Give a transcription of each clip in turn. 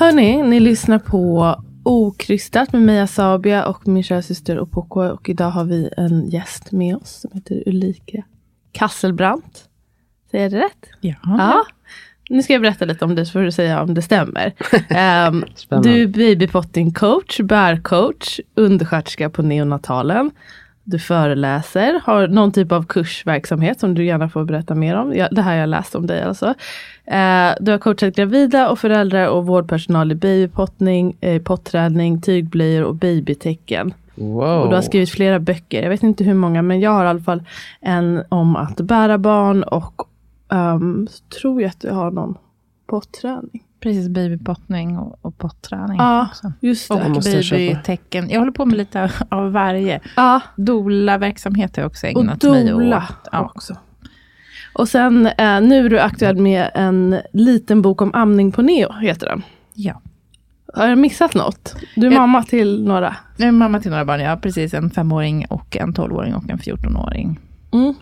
Hörni, ni lyssnar på Okrystat med mig Asabia och min kära syster Opoko. Och idag har vi en gäst med oss som heter Ulrika Kasselbrandt. Säger jag det rätt? Ja. Ja. Nu ska jag berätta lite om det så får du säga om det stämmer. Spännande. du är babypotting coach, bärcoach, undersköterska på neonatalen. Du föreläser, har någon typ av kursverksamhet som du gärna får berätta mer om. Ja, det här jag läst om dig alltså. Eh, du har coachat gravida och föräldrar och vårdpersonal i babypottning, eh, potträning, tygblöjor och babytecken. Wow. Och du har skrivit flera böcker, jag vet inte hur många, men jag har i alla fall en om att bära barn och um, tror jag att du har någon potträning. Precis, babypottning och, och potträning Ja, också. just det. Och babytecken. Jag håller på med lite av- varje. Ja, Doula-verksamhet har jag också och ägnat mig dola åt. Ja. också. Och sen eh, nu är du aktuell med en liten bok om amning på neo, heter den. ja. Har jag missat något? Du är Jag- mamma till några. Jag är mamma till några barn, ja precis. En femåring och en tolvåring och en fjortonåring. Mm.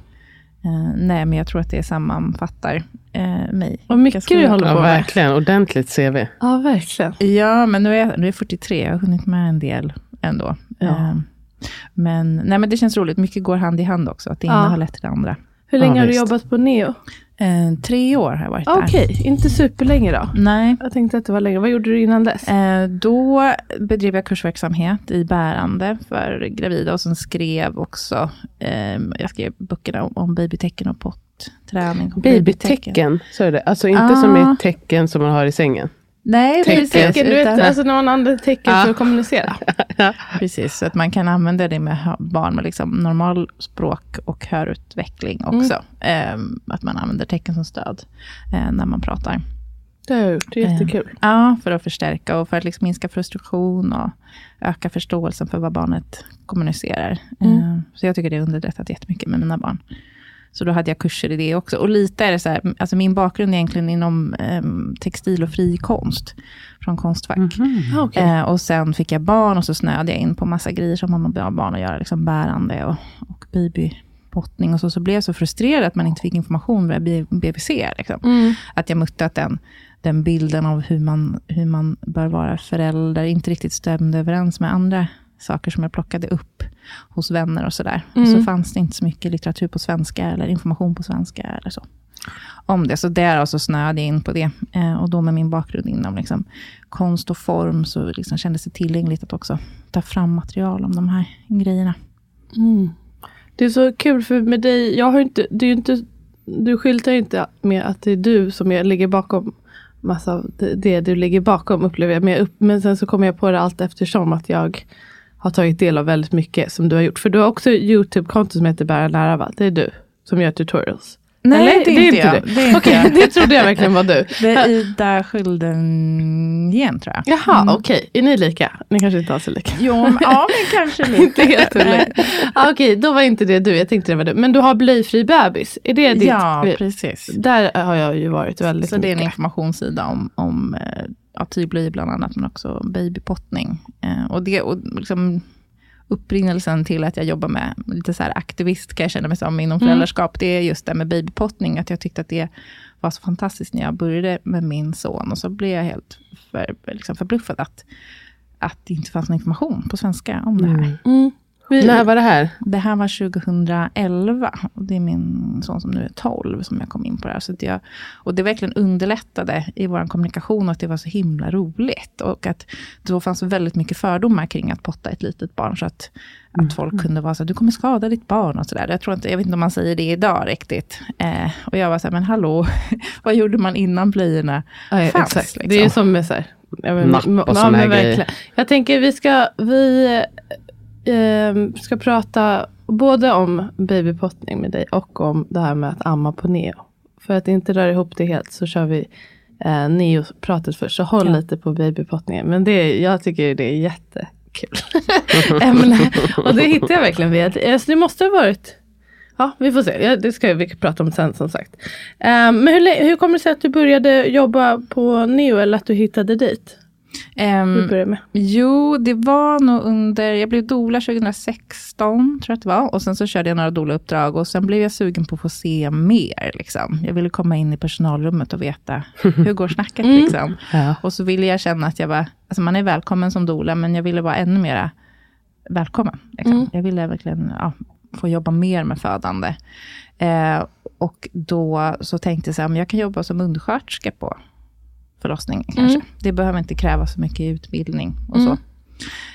Eh, nej, men jag tror att det sammanfattar eh, mig. Vad mycket du håller Ja, på med. verkligen. Ordentligt CV. Ja, verkligen. Ja, men nu är jag, nu är jag 43, jag har hunnit med en del ändå. Ja. Eh, men, nej, men det känns roligt, mycket går hand i hand också, att det ena Ja. har lett till det andra. Hur länge Ja, har du jobbat på neo? Eh, tre år har jag varit där. Okej, inte superlänge då. Nej, Jag tänkte att det var längre. Vad gjorde du innan dess? Eh, Då bedrev jag kursverksamhet i bärande för gravida och sen skrev också, eh, jag skrev böckerna om, om babytecken och potträning. och Babytecken, så är det. Alltså inte som Ah. i tecken som man har i sängen. Nej, Tecken. precis. Tecken, du vet, alltså när man använder tecken Ja. för att kommunicera. Precis, så att man kan använda det med barn med liksom normal språk och hörutveckling också. Eh, att man använder tecken som stöd eh, när man pratar. Det har jag gjort, det är jättekul. Ja, för att förstärka och för att liksom minska frustration och öka förståelsen för vad barnet kommunicerar. Mm. Eh, Så jag tycker det har underlättat jättemycket med mina barn. Så då hade jag kurser i det också. Och lite är det så här, alltså min bakgrund är egentligen inom eh, textil och frikonst. Från Konstfack. Ah, okej. Eh, och sen fick jag barn och så snöade jag in på massa grejer som har med barn att göra. Liksom bärande och, och babypottning. Och så, så blev jag så frustrerad att man inte fick information via B- BVC. Liksom. Mm. Att jag mötte att den, den bilden av hur man, hur man bör vara förälder inte riktigt stämde överens med andra saker som jag plockade upp hos vänner och sådär. Och Mm. så fanns det inte så mycket litteratur på svenska eller information på svenska eller så. Om det, så där så snöade jag in på det. Eh, och då med min bakgrund inom liksom, konst och form så liksom kändes det tillgängligt att också ta fram material om de här grejerna. Mm. Det är så kul för med dig, jag har inte, det är inte, du skyltar ju inte med att det är du som jag ligger bakom massa av det, det du ligger bakom upplever jag. Men, jag upp, men sen så kommer jag på det allt eftersom att jag har tagit del av väldigt mycket som du har gjort. För du har också Youtube-konto som heter Bära lära va? Det är du som gör tutorials. Nej, Eller? det är inte jag. Det är inte Okej, jag. det trodde jag verkligen var du. Det är Ida Skölden tror jag. Jaha, Mm. okej. Är ni lika? Ni kanske inte alls är lika. Jo, men, ja, men kanske lite. Inte helt olika. ah, Okej, då var inte det du. Jag tänkte det var du. Men du har blöjfri bebis. Är det ditt? Ja, precis. Där har jag ju varit väldigt Så det är en mycket. informationssida om, om eh, ja, tygblöjor bland annat, men också babypottning. Eh, och det, och liksom, upprinnelsen till att jag jobbar med lite så här aktivist, kan jag känna mig som, inom föräldraskap, det är just det med babypottning, att jag tyckte att det var så fantastiskt när jag började med min son, och så blev jag helt för, liksom förbluffad att, att det inte fanns någon information på svenska om det här. Mm. Vi, När var det här? Det här var 2011 och det är min son som nu är 12 som jag kom in på det här. Så att jag, och det verkligen underlättade i vår kommunikation att det var så himla roligt. Och att det då fanns väldigt mycket fördomar kring att potta ett litet barn. Så att, att folk kunde vara så här, du kommer skada ditt barn och sådär. Jag, tror inte, jag vet inte om man säger det idag riktigt. Eh, och jag var så här, men hallå, vad gjorde man innan blöjorna ja, fanns? exakt. liksom? Det är ju som med så här. Ja, men, Napp och ja, men här grejer. verkligen. Jag tänker vi ska, vi ehm, ska prata både om babypottning med dig och om det här med att amma på neo. För att inte röra ihop det helt så kör vi eh, neo-pratet först. Så håll Ja. lite på babypottningen. Men det, jag tycker det är jättekul ämne. Och det hittar jag verkligen via. Alltså, det måste ha varit Ja, vi får se. Det ska vi prata om sen som sagt. Ehm, men hur, hur kommer det sig att du började jobba på Neo eller att du hittade dit? Ehm, Vi börjar med. Jo, det var nog under, jag blev doula 2016, tror jag att det var. Och sen så körde jag några doula-uppdrag och sen blev jag sugen på att få se mer. Liksom. Jag ville komma in i personalrummet och veta, hur går snacket liksom? Ja. Och så ville jag känna att jag var, alltså man är välkommen som doula, men jag ville vara ännu mera välkommen. Liksom. Mm. Jag ville verkligen ja, få jobba mer med födande. Eh, och då så tänkte jag men jag kan jobba som undersköterska på förlossningen kanske. Mm. Det behöver inte kräva så mycket utbildning och så.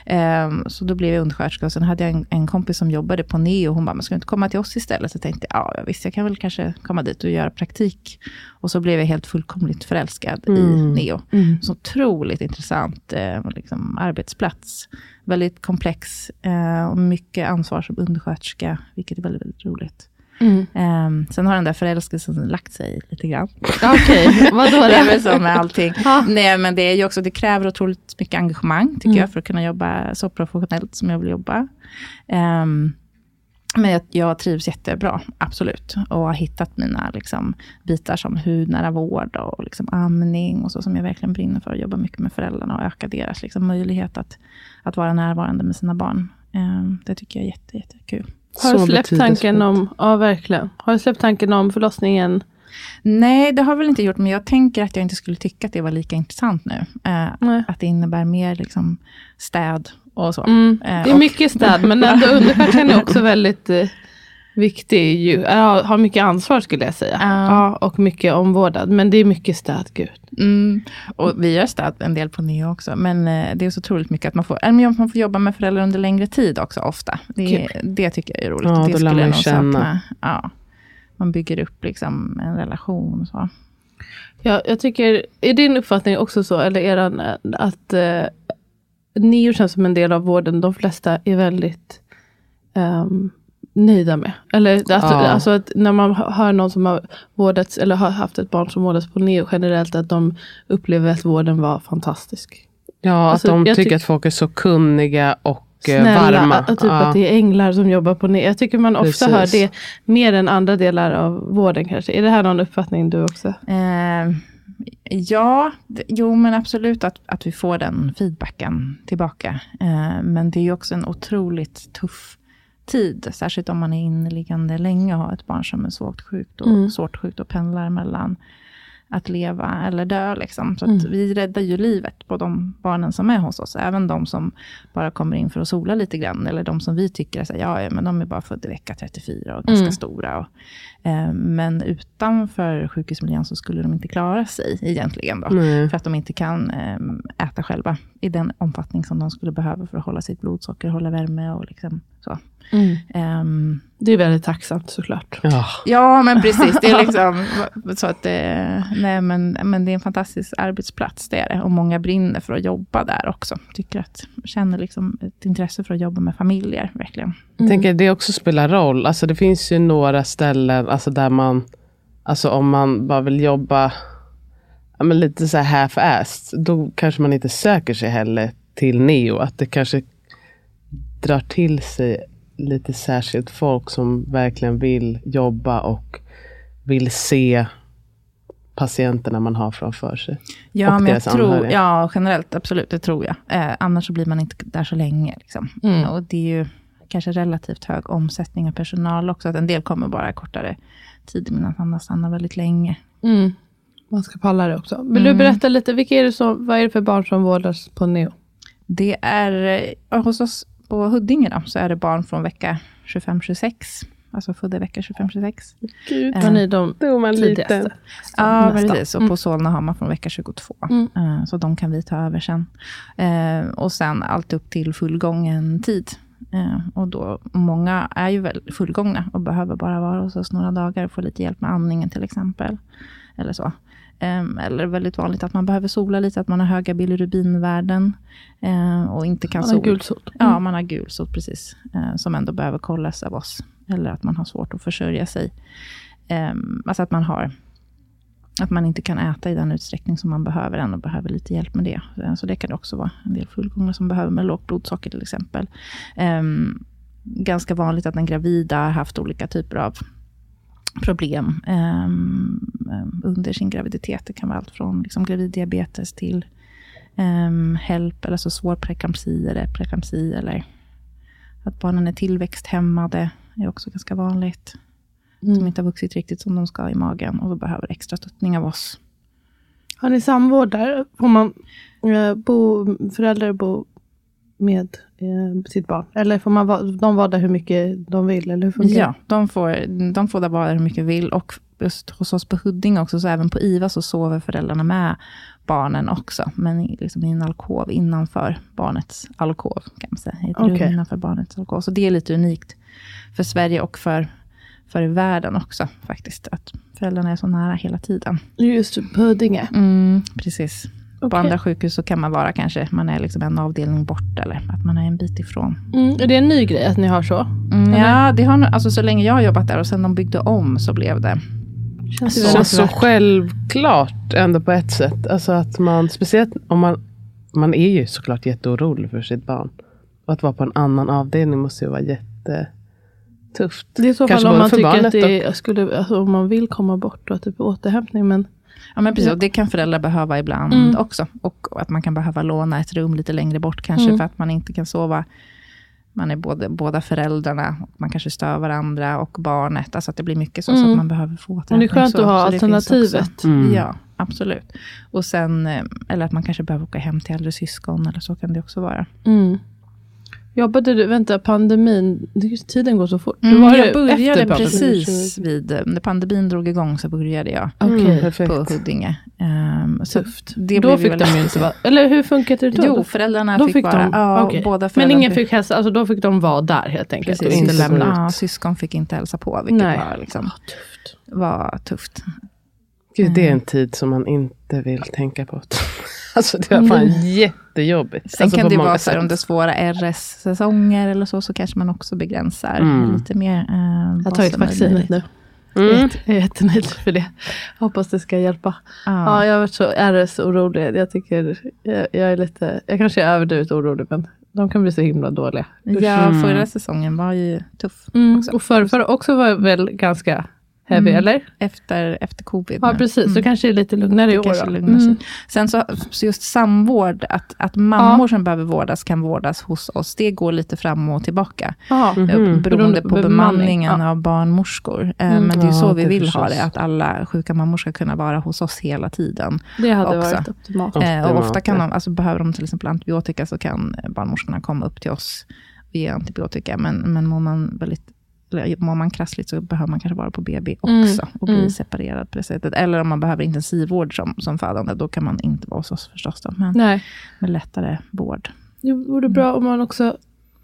Ehm, så då blev jag undersköterska och sen hade jag en, en kompis som jobbade på Neo. Hon bara, men ska du inte komma till oss istället? Så tänkte jag, ja visst, jag kan väl kanske komma dit och göra praktik. Och så blev jag helt fullkomligt förälskad i Neo. Så otroligt intressant eh, liksom, arbetsplats. Väldigt komplex eh, och mycket ansvar som undersköterska, vilket är väldigt, väldigt roligt. Mm. Ehm, sen har den där förälskelsen lagt sig lite grann. Okej, vadå Det är väl så med allting. Nej, men det är ju också, det kräver otroligt mycket engagemang, tycker Mm. jag, för att kunna jobba så professionellt som jag vill jobba. Ehm, men jag, jag trivs jättebra, absolut. Och har hittat mina liksom, bitar som hudnära vård och liksom, amning och så, som jag verkligen brinner för. Jobba mycket med föräldrarna och öka deras liksom, möjlighet att, att vara närvarande med sina barn. Ehm, det tycker jag är jätte, jättekul. Har du släppt tanken om, ja verkligen. Har du släppt tanken om förlossningen? Nej, det har väl inte gjort, men jag tänker att jag inte skulle tycka att det var lika intressant nu. Eh, att det innebär mer liksom, städ och så. Mm. Eh, Det är och- mycket städ men ändå undersköterskan är också väldigt eh, viktig. Ju, har mycket ansvar skulle jag säga. Ja. Ja, och mycket omvårdnad. Men det är mycket städ, gud. Mm, och vi gör städ en del på Neo också, men eh, det är så otroligt mycket att man får, man får jobba med föräldrar under längre tid också ofta. Det, det tycker jag är roligt. Ja, det skulle jag nog känna. Ja. Man bygger upp liksom en relation. och Så. Ja, jag tycker, är din uppfattning också så, eller eran, eh, att eh, nio känns som en del av vården de flesta är väldigt ehm, nöjda med? Eller alltså, Ja. alltså att när man hör hör någon som har vårdats, eller har haft ett barn som vårdats på neo generellt, att de upplever att vården var fantastisk. Ja, Alltså, att de tycker tyck- att folk är så kunniga och eh, Snälla, varma. att, typ ja. att det är änglar som jobbar på neo. Jag tycker man ofta hör Precis. det mer än andra delar av vården kanske. Är det här någon uppfattning du också? Eh, ja, jo men absolut att, att vi får den feedbacken tillbaka. Eh, men det är ju också en otroligt tuff tid, särskilt om man är inneliggande länge och har ett barn som är svårt sjukt och, Mm. svårt sjukt och pendlar mellan att leva eller dö. Liksom. Så Mm. vi räddar ju livet på de barnen som är hos oss. Även de som bara kommer in för att sola lite grann. Eller de som vi tycker är så här, ja, ja, men de är bara födda i vecka 34 och ganska Mm. stora. Och, eh, men utanför sjukhusmiljön så skulle de inte klara sig egentligen. Då, Nej. För att de inte kan eh, äta själva i den omfattning som de skulle behöva för att hålla sitt blodsocker, hålla värme och liksom så. Ehm, Det är väldigt tacksamt såklart. Ja. Ja, men precis. Det är liksom så att det, nej, men, men det är en fantastisk arbetsplats, det är det. Och många brinner för att jobba där också. Tycker att, känner liksom ett intresse för att jobba med familjer, verkligen. Jag tänker det också spelar roll. Alltså det finns ju några ställen alltså där man, alltså om man bara vill jobba ja, men lite så här half-assed, då kanske man inte söker sig heller till neo. Att det kanske drar till sig lite särskilt folk som verkligen vill jobba och vill se patienterna man har framför sig. Ja, Och men jag tror, anhöriga. ja, generellt, absolut, det tror jag. Eh, annars så blir man inte där så länge. Liksom. Mm. Och det är ju kanske relativt hög omsättning av personal också. Att en del kommer bara kortare tid, medan andra stannar väldigt länge. Mm. Man ska palla det också. Vill du berätta lite, vilka är det som, vad är det för barn som vårdas på Neo? Det är, eh, hos oss på Huddinge då, så är det barn från vecka 25-26. Alltså födda vecka 25-26. Gud, Eh, ni de Då är man tidigaste? liten. Ja, precis. Och Mm. på Solna har man från vecka 22. Mm. Eh, Så de kan vi ta över sen. Eh, Och sen allt upp till fullgången tid. Eh, Och då, många är ju väl fullgångna och behöver bara vara hos oss några dagar och få lite hjälp med andningen till exempel. Eller så. Eh, Eller väldigt vanligt att man behöver sola lite, att man har höga bilirubinvärden. eh, Och inte kan Han har sola. gulsot. Ja, man har gulsot precis. Eh, som ändå behöver kollas av oss. Eller att man har svårt att försörja sig. Alltså att man har att man inte kan äta i den utsträckning som man behöver än och behöver lite hjälp med det. Så det kan det också vara en del fullgångna som behöver med lågt blodsocker till exempel. Ehm, ganska vanligt att den gravida har haft olika typer av problem ehm, ehm, under sin graviditet. Det kan vara allt från liksom, graviddiabetes till um, HELP, eller så svår preeklampsi eller preeklampsi, eller att barnen är tillväxthämmade, är också ganska vanligt. Mm. Som inte har vuxit riktigt som de ska i magen och då behöver extra stöttning av oss. Har ni samvård där? Får man eh, bo, föräldrar bo med eh, sitt barn? Eller får man va, de vara där hur mycket de vill? Eller hur funkar Ja, de får, de får där vara hur mycket de vill. Och just hos oss på Huddinge också, så även på IVA så sover föräldrarna med barnen också. Men liksom i en alkov innanför barnets alkov, kan man säga. Ett rum Okej. innanför barnets alkov. Så det är lite unikt för Sverige och för, för världen också, faktiskt. Att föräldrarna är så nära hela tiden. Just på Huddinge? Mm, precis. På Okej. andra sjukhus så kan man vara kanske, man är liksom en avdelning bort, eller att man är en bit ifrån. Mm. Är det en ny grej att ni har så? Mm, ja, det har, alltså så länge jag har jobbat där och sen de byggde om så blev det. Känns det känns så värt. självklart ändå på ett sätt. Alltså att man, speciellt om man, man är ju såklart jätteorolig för sitt barn. Och att vara på en annan avdelning måste ju vara jättetufft. Det är i så fall Kanske om man tycker att det skulle, alltså, om man vill komma bort och typ återhämtning. Men Ja, men precis. Ja. Och det kan föräldrar behöva ibland Mm. också. Och att man kan behöva låna ett rum lite längre bort kanske, Mm. för att man inte kan sova. Man är både, båda föräldrarna, och man kanske stör varandra och barnet. Alltså att det blir mycket så, så Mm. att man behöver få men det är skönt så, att ha så det finns alternativet. Mm. Ja, absolut. Och sen, eh, eller att man kanske behöver åka hem till äldre syskon, eller så kan det också vara. Jobbade du, vänta pandemin, det- tiden går så fort. Mm, var jag började precis vid, eh, när pandemin drog igång så började jag Okej, Mm, på Huddinge. Um, så tufft. det då blev fick de ju inte vara, eller hur funkade det då? Jo, föräldrarna då fick, fick vara, de, ja, okej. båda Men ingen fick hälsa, alltså då fick de vara där helt enkelt. Precis, och inte lämna ut. Ja, syskon fick inte hälsa på, vilket Nej. var, liksom, Tufft. var tufft. Gud, det är en tid som man inte vill tänka på. alltså det var fan jättejobbigt. Sen alltså, kan det vara sätt. om det är svåra RS-säsonger eller så, så kanske man också begränsar Mm. lite mer. Eh, Jag har tagit vaccinet nu. Mm. Jag är jättenöjd för det. Jag hoppas det ska hjälpa. Ja, Ja. jag har varit så RS-orolig. Jag tycker, jag, jag är lite, jag kanske är överdrivet orolig, men de kan bli så himla dåliga. Usch. ja, Mm. förra säsongen var ju tuff. Mm. också. Och förrförra också var väl ganska heavy, Mm. eller? Efter, efter covid. Ja, nu. precis. Mm. Så kanske det är lite lugnare i Det år. lugnar sig. Mm. Sen så, så just samvård, att, att mammor som behöver vårdas kan vårdas hos oss, det går lite fram och tillbaka. Ja. Eh, Beroende på bemanningen bemanning, ja. av barnmorskor. Eh, Mm. Men det är ju så Ja, vi det vill ha förstås. det, att alla sjuka mammor ska kunna vara hos oss hela tiden. Det hade också. varit optimalt. Ja. Eh, och ofta kan ja. de, alltså behöver de till exempel antibiotika, så kan barnmorskorna komma upp till oss och ge antibiotika. Men, men mår man väldigt eller mår man krassligt så behöver man kanske vara på BB också Mm, och bli mm. separerad på det sättet. Eller om man behöver intensivvård som, som födande, då kan man inte vara hos oss förstås. Då, men Nej. med lättare vård. Det vore bra om man också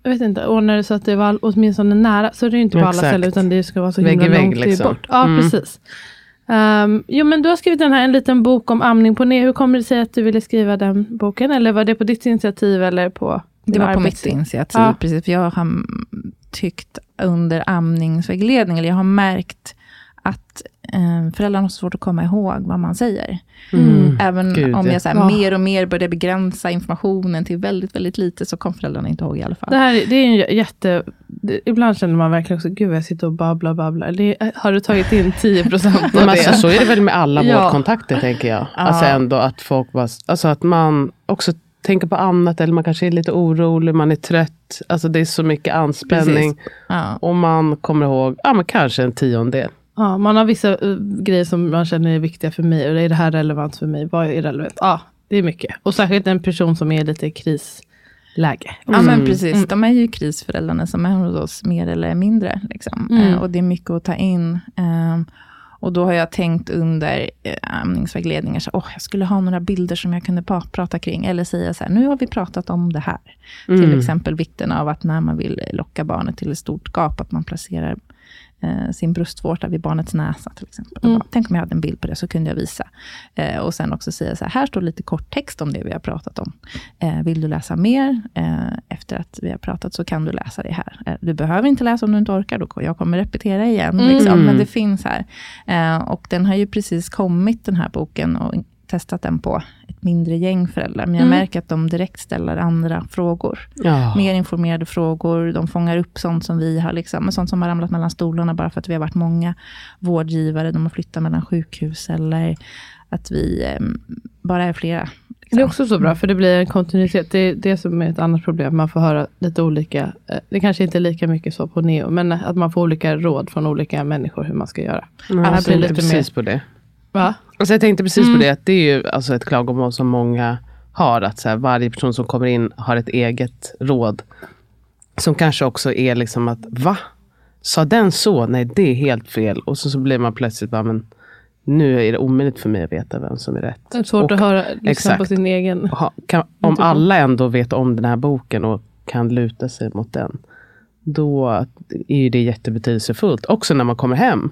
jag vet inte, ordnar det så att det var åtminstone nära. Så det är inte på alla Exakt. ställen, utan det ska vara så himla vägg, långt liksom. bort. Ja, Mm. precis. Um, jo, men du har skrivit den här, en liten bok om amning på ner. Hur kommer det sig att du ville skriva den boken? Eller var det på ditt initiativ eller på Det var på mitt initiativ, Ja. precis. För jag har mm, tyckt under amningsvägledning, eller jag har märkt att eh, föräldrarna har svårt att komma ihåg vad man säger. Mm. Även Gud, om ja. jag så här, Ja. mer och mer började begränsa informationen till väldigt, väldigt lite, så kom föräldrarna inte ihåg i alla fall. Det här är- det är en jä- jätte... Det, ibland känner man verkligen också, gud jag sitter och babblar babblar. Det, har du tagit in 10 procent av det? alltså, så är det väl med alla Ja. vårdkontakter tänker jag. Alltså ändå att folk bara, alltså att man också tänker på annat eller man kanske är lite orolig, man är trött. Alltså det är så mycket anspänning. Ja. Och man kommer ihåg, ja men kanske en tiondel. Ja, man har vissa eh, grejer som man känner är viktiga för mig. Och är det här relevant för mig? Vad är relevant? Ja, det är mycket. Och särskilt en person som är lite i kris. läge. Ja men Mm. precis, de är ju krisföräldrarna som är hos oss mer eller mindre. Liksom. Mm. Eh, och det är mycket att ta in. Ehm, och då har jag tänkt under eh, amningsvägledningar, så, åh, jag skulle ha några bilder som jag kunde prata kring. Eller säga så här, nu har vi pratat om det här. Till Mm. exempel vikten av att när man vill locka barnet till ett stort gap, att man placerar eh, sin bröstvårta vid barnets näsa till exempel. Mm. Bara, Tänk om jag hade en bild på det, så kunde jag visa. Eh, och sen också säga så här, här står lite kort text om det vi har pratat om. Eh, vill du läsa mer eh, efter att vi har pratat, så kan du läsa det här. Eh, du behöver inte läsa om du inte orkar, då, jag kommer repetera igen. Mm. Liksom, men det finns här. Och den har ju precis kommit, den här boken, och testat den på ett mindre gäng föräldrar. Men jag Mm. märker att de direkt ställer andra frågor Ja. mer informerade frågor. De fångar upp sånt som vi har, liksom, sånt som har ramlat mellan stolarna bara för att vi har varit många vårdgivare. De har flyttat mellan sjukhus eller att vi eh, bara är flera. liksom. Det är också så bra, för det blir en kontinuitet. Det är det som är ett annat problem. Man får höra lite olika, eh, det kanske inte är lika mycket så på neo, men att man får olika råd från olika människor hur man ska göra. Ja, här blir lite precis på det. Va? Alltså jag tänkte precis Mm. på det, att det är ju alltså ett klagomål som många har. Att så här, varje person som kommer in har ett eget råd. Som kanske också är liksom att, va? Sa den så? Nej, det är helt fel. Och så, så blir man plötsligt bara, men nu är det omöjligt för mig att veta vem som är rätt. Det är svårt Och att höra liksom, på sin egen. ha, kan, om alla ändå vet om den här boken och kan luta sig mot den. Då är det jättebetydelsefullt. Också när man kommer hem.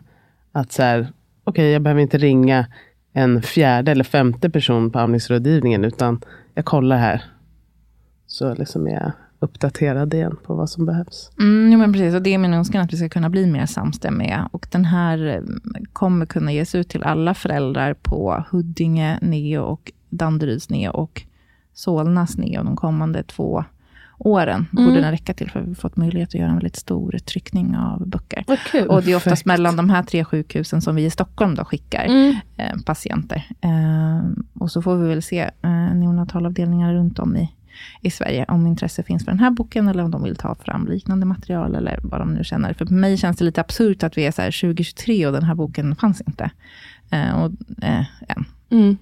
Att så här, okej jag behöver inte ringa en fjärde eller femte person på amningsrådgivningen. Utan jag kollar här. Så liksom är jag uppdaterad igen på vad som behövs. Mm, jo, men precis. Och det är min önskan att vi ska kunna bli mer samstämmiga. Och den här mm, kommer kunna ges ut till alla föräldrar på Huddinge Neo och Danderyds Neo och Solnas Neo de kommande två åren. Borde den räcka till, för vi har fått möjlighet att göra en väldigt stor tryckning av böcker. Kul. Och det är oftast Perfekt. mellan de här tre sjukhusen som vi i Stockholm då skickar Mm. eh, patienter. Eh, och så får vi väl se eh, neonatalavdelningar runt om i, i Sverige, om intresse finns för den här boken, eller om de vill ta fram liknande material, eller vad de nu känner. För mig känns det lite absurt att vi är så här 2023 och den här boken fanns inte. Eh, och, än. Mm.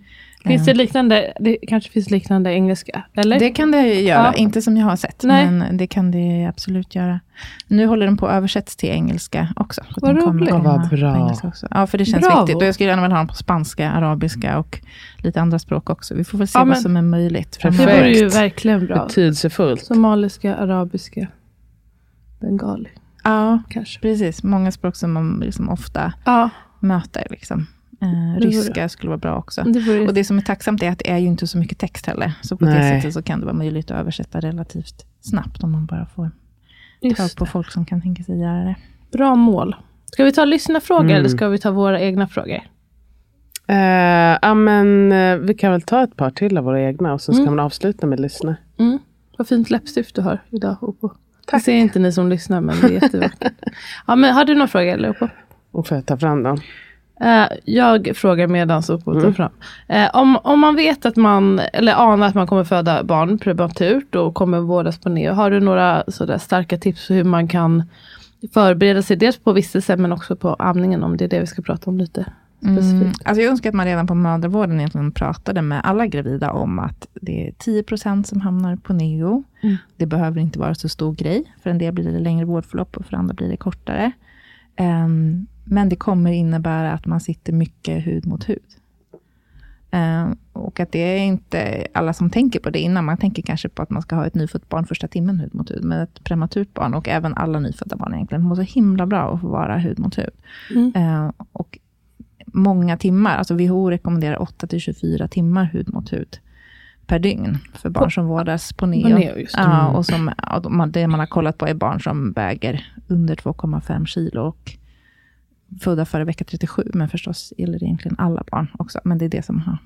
Finns det liknande, det kanske finns liknande engelska? Eller? Det kan det göra, Ja. inte som jag har sett, Nej. men det kan det absolut göra. Nu håller den på att översättas till engelska också. Vad roligt. komma Vad bra. Ja, för det känns Bravo. viktigt. Och jag skulle gärna vilja ha den på spanska, arabiska och lite andra språk också. Vi får väl se Ja, vad som är möjligt. det framöver. vore ju Perfekt. verkligen bra. Betydelsefullt. Somaliska, arabiska, bengali Ja, kanske. precis. Många språk som man liksom ofta Ja, möter. Liksom. Eh, vore- ryska skulle vara bra också. det vore Och det som är tacksamt är att det är ju inte så mycket text heller. Så på det Nej. sättet så kan det vara möjligt att översätta relativt snabbt om man bara får tag på det. folk som kan tänka sig göra det. Bra mål. Ska vi ta lyssnarfrågor Mm. eller ska vi ta våra egna frågor? Ja, men, eh, vi kan väl ta ett par till av våra egna och så ska Mm. man avsluta med lyssna. Mm. Vad fint läppstift du har idag, Opo. Det ser inte ni som lyssnar, men det är jättevackert. ja, men har du några frågor, eller Opo? Och får jag ta fram dem? Eh, jag frågar medans Opo tar Mm. fram. Eh, om, om man vet att man, eller anar att man kommer föda barn prematurt och kommer vårdas på neo, har du några sådär starka tips för hur man kan förbereda sig dels på vistelse men också på amningen om det är det vi ska prata om lite Mm. specifikt. Alltså jag önskar att man redan på mödravården egentligen pratade med alla gravida om att det är 10% som hamnar på neo. Mm. Det behöver inte vara så stor grej. För en del blir det längre vårdförlopp och för andra blir det kortare. Ehm, men det kommer innebära att man sitter mycket hud mot hud. Ehm, och att det är inte alla som tänker på det innan. Man tänker kanske på att man ska ha ett nyfött barn första timmen hud mot hud. Men ett prematurt barn och även alla nyfödda barn egentligen mår så himla bra att få vara hud mot hud. Mm. Ehm, och många timmar, alltså WHO rekommenderar 8 till 24 timmar hud mot hud per dygn för barn som vårdas på neo. På neo. Ja, och som, det man har kollat på är barn som väger under 2,5 kilo och födda före vecka 37, men förstås gäller det egentligen alla barn också. Men det är det som har...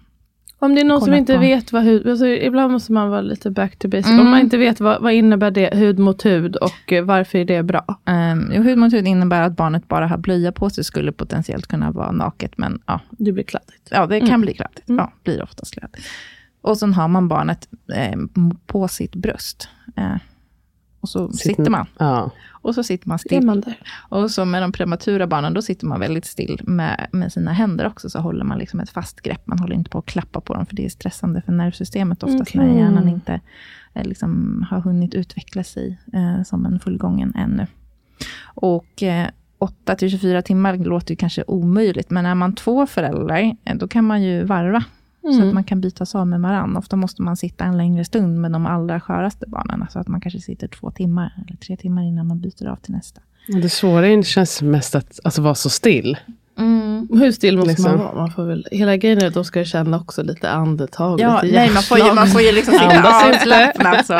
Om det är någon som inte på. vet vad hud, alltså ibland måste man vara lite back to basic. Mm. Om man inte vet vad, vad innebär det hud mot hud och eh, varför är det bra? Um, hud mot hud innebär att barnet bara har blöja på sig, skulle potentiellt kunna vara naket, men ja, Det blir kladdigt. Ja, det kan Mm. bli kladdigt. Mm. Ja, blir oftast kladdigt. Och sen har man barnet eh, på sitt bröst. Eh, och så Sitter- sitter man. Ja. Och så sitter man still. man där? Och så med de prematura barnen, då sitter man väldigt still med, med sina händer också. Så håller man liksom ett fast grepp. Man håller inte på att klappa på dem, för det är stressande för nervsystemet oftast när Okej. hjärnan inte eh, liksom, har hunnit utveckla sig eh, som en fullgången ännu. Och eh, 8 till 24 timmar låter ju kanske omöjligt, men är man två föräldrar, eh, då kan man ju varva. Så att man kan bytas av med varandra. Ofta måste man sitta en längre stund med de allra sköraste barnen. Så att man kanske sitter två timmar eller tre timmar innan man byter av till nästa. Det svåra är- känns mest att alltså, vara så still. Hur still måste Liksom. man vara? Man får väl, hela grejen är att de ska känna också lite andetag, Ja, lite nej, man får ju, man får ju liksom sitta avslappnad. Så.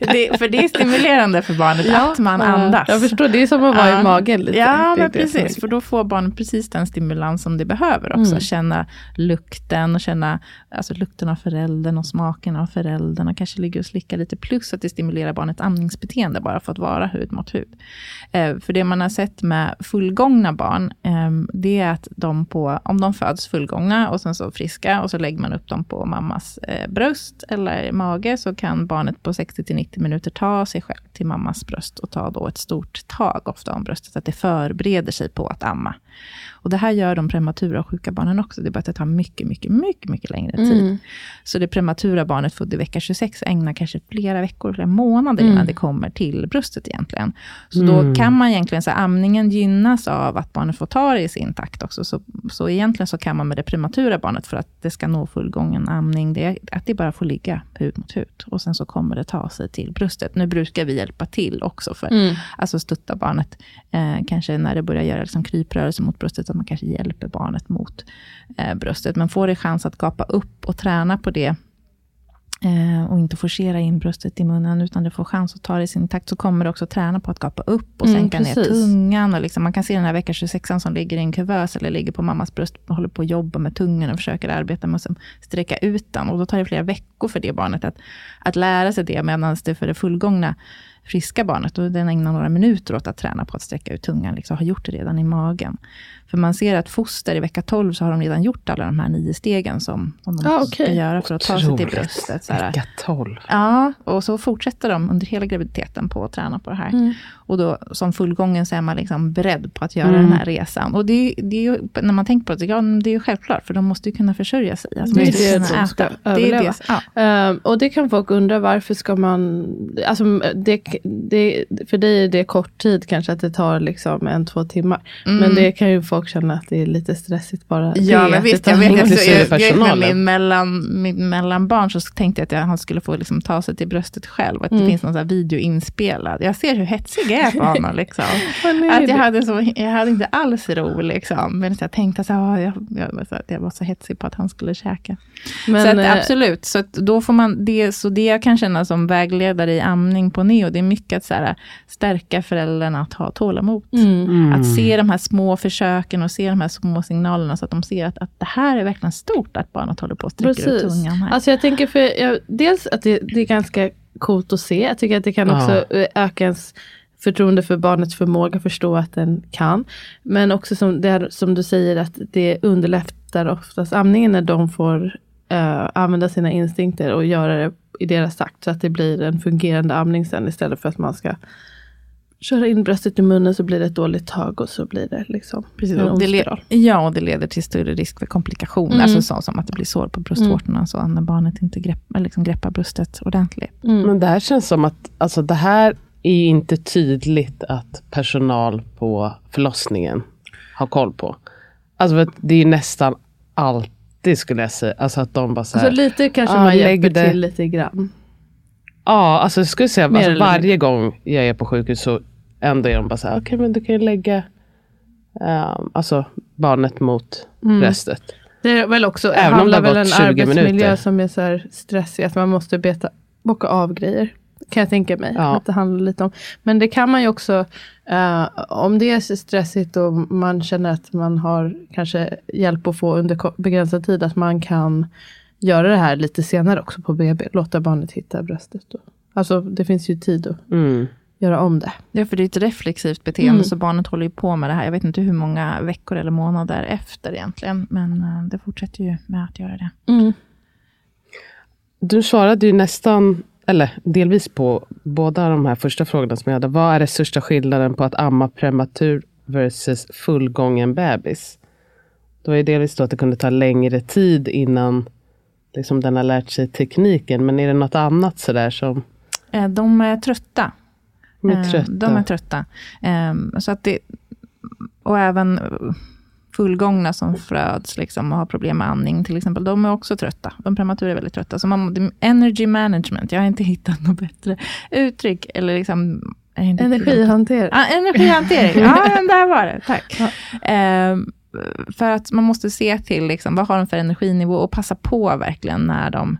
Det, för det är stimulerande för barnet att man andas. Jag förstår, det är som att vara Ja. i magen lite. Ja, Det men det precis. är- För då får barnet precis den stimulans som det behöver också. Mm. Känna lukten och känna alltså, lukten av föräldern och smaken av föräldern. Och kanske ligga och slicka lite. Plus att det stimulerar barnets amningsbeteende bara för att vara hud mot hud. Eh, för det man har sett med fullgångna barn, eh, det är att de på, om de föds fullgångna och sen så friska och så lägger man upp dem på mammas eh, bröst eller mage, så kan barnet på 60-90 minuter ta sig själv till mammas bröst och ta då ett stort tag ofta om bröstet, att det förbereder sig på att amma. Och det här gör de prematura och sjuka barnen också. Det är bara att det tar mycket, mycket, mycket, mycket längre tid. Mm. Så det prematura barnet född i vecka 26 ägnar kanske flera veckor, flera månader Mm. innan det kommer till bröstet egentligen. Så då kan man egentligen säga amningen gynnas av att barnet får ta det i sin takt också. Så, så egentligen så kan man med det prematura barnet, för att det ska nå fullgången amning, det att det bara får ligga hud mot hud. Och sen så kommer det ta sig till bröstet. Nu brukar vi hjälpa till också, för Mm. alltså stötta barnet. Eh, kanske när det börjar göra liksom kryprörelser mot bröstet, att man kanske hjälper barnet mot eh, bröstet. Men får det chans att gapa upp och träna på det, eh, och inte forcera in bröstet i munnen, utan det får chans att ta det i sin takt, så kommer det också träna på att gapa upp och Mm, sänka ner precis. tungan. Och liksom, man kan se den här vecka 26 som ligger i en kuvös, eller ligger på mammas bröst, och håller på att jobba med tungan och försöker arbeta med att liksom sträcka ut den. Och då tar det flera veckor för det barnet att, att lära sig det, medan det för det fullgångna friska barnet, och den ägnar några minuter åt att träna på att sträcka ut tungan, liksom, har gjort det redan i magen. För man ser att foster i vecka 12, så har de redan gjort alla de här nio stegen som, som de Ah, ska okej. göra för att ta sig till Otroligt. bröstet. Så här. Vecka 12. Ja, och så fortsätter de under hela graviditeten på att träna på det här. Och då som fullgången så är man liksom beredd på att göra den här resan. Och det, det är ju, när man tänker på det, ja, det är ju självklart, för de måste ju kunna försörja sig. Alltså, Det är det de ska äta. Det är överleva. det, ja. Ehm, och det kan folk undra, varför ska man... Alltså, det, det, för dig är det kort tid kanske, att det tar liksom en, två timmar. Men det kan ju folk känna att det är lite stressigt bara Mm. Ja, men visst, jag vet, lång jag, jag, jag, mellan, min mellanbarn så tänkte jag att jag, han skulle få liksom ta sig till bröstet själv, att det Mm. finns någon så här video inspelad. Jag ser hur hetsig jag är på honom. Liksom. Att jag, hade så, jag hade inte alls ro, liksom. men jag tänkte så här, jag, jag, att jag var så hetsig på att han skulle käka. Men, så att, eh, absolut, så att då får man det, så det jag kan känna som vägledare i amning på neo, det är mycket att så här, stärka föräldrarna att ha tålamod. Mm. Att se de här små försöken och se de här små signalerna, så att de ser att, att det här är verkligen stort, att barnet håller på att sträcka ut tungan här. Alltså jag tänker för, jag, dels att det, det är ganska coolt att se. Jag tycker att det kan Ja. också eh, öka ens förtroende för barnets förmåga att förstå att den kan. Men också som, det är, som du säger att det underlättar oftast amningen när de får eh, använda sina instinkter och göra det i deras takt. Så att det blir en fungerande amning sen istället för att man ska köra in bröstet i munnen så blir det ett dåligt tag och så blir det liksom Precis, en det le- spiral. ja, och det leder till större risk för komplikationer, Mm. alltså så som att det blir sår på bröstvårtorna, så när barnet inte grepp, liksom greppar bröstet ordentligt. Mm. Men det här känns som att alltså, det här är ju inte tydligt att personal på förlossningen har koll på. Alltså det är nästan alltid skulle jag säga. Alltså att de bara så här, Så lite kanske Ja, man hjälper det- till lite grann. Ja, alltså jag skulle säga alltså, varje gång jag är på sjukhus så ändå är de bara så här, okej men du kan ju lägga ehm, alltså barnet mot bröstet. Det är väl också, Även om handlar det har väl en gått 20 arbetsmiljö minuter. som är så här stressig, att man måste beta, bocka av grejer. Kan jag tänka mig. Ja. Att det handlar lite om. Men det kan man ju också, eh, om det är stressigt och man känner att man har kanske hjälp att få under begränsad tid, att man kan göra det här lite senare också på BB. Låta barnet hitta bröstet. Då. Alltså det finns ju tid att Mm. göra om det. Ja, för det är ett reflexivt beteende, Mm. så barnet håller ju på med det här. Jag vet inte hur många veckor eller månader efter egentligen, men eh, det fortsätter ju med att göra det. Du svarade ju nästan eller delvis på båda de här första frågorna som jag hade. Vad är den största skillnaden på att amma prematur versus fullgången bebis? Det var ju delvis då att det kunde ta längre tid innan liksom den har lärt sig tekniken. Men är det något annat sådär som... Eh, de är trötta. De är Eh, trötta. De är trötta. Ehm, Så att det, och även fullgångna som föds liksom, och har problem med andning till exempel, de är också trötta. De prematura är väldigt trötta. Så man, energy management, jag har inte hittat något bättre uttryck. Eller liksom, Energihantering. Ja, energihantering. Ja, men där var det. Tack. Ehm, för att man måste se till liksom, vad har de för energinivå och passa på verkligen när de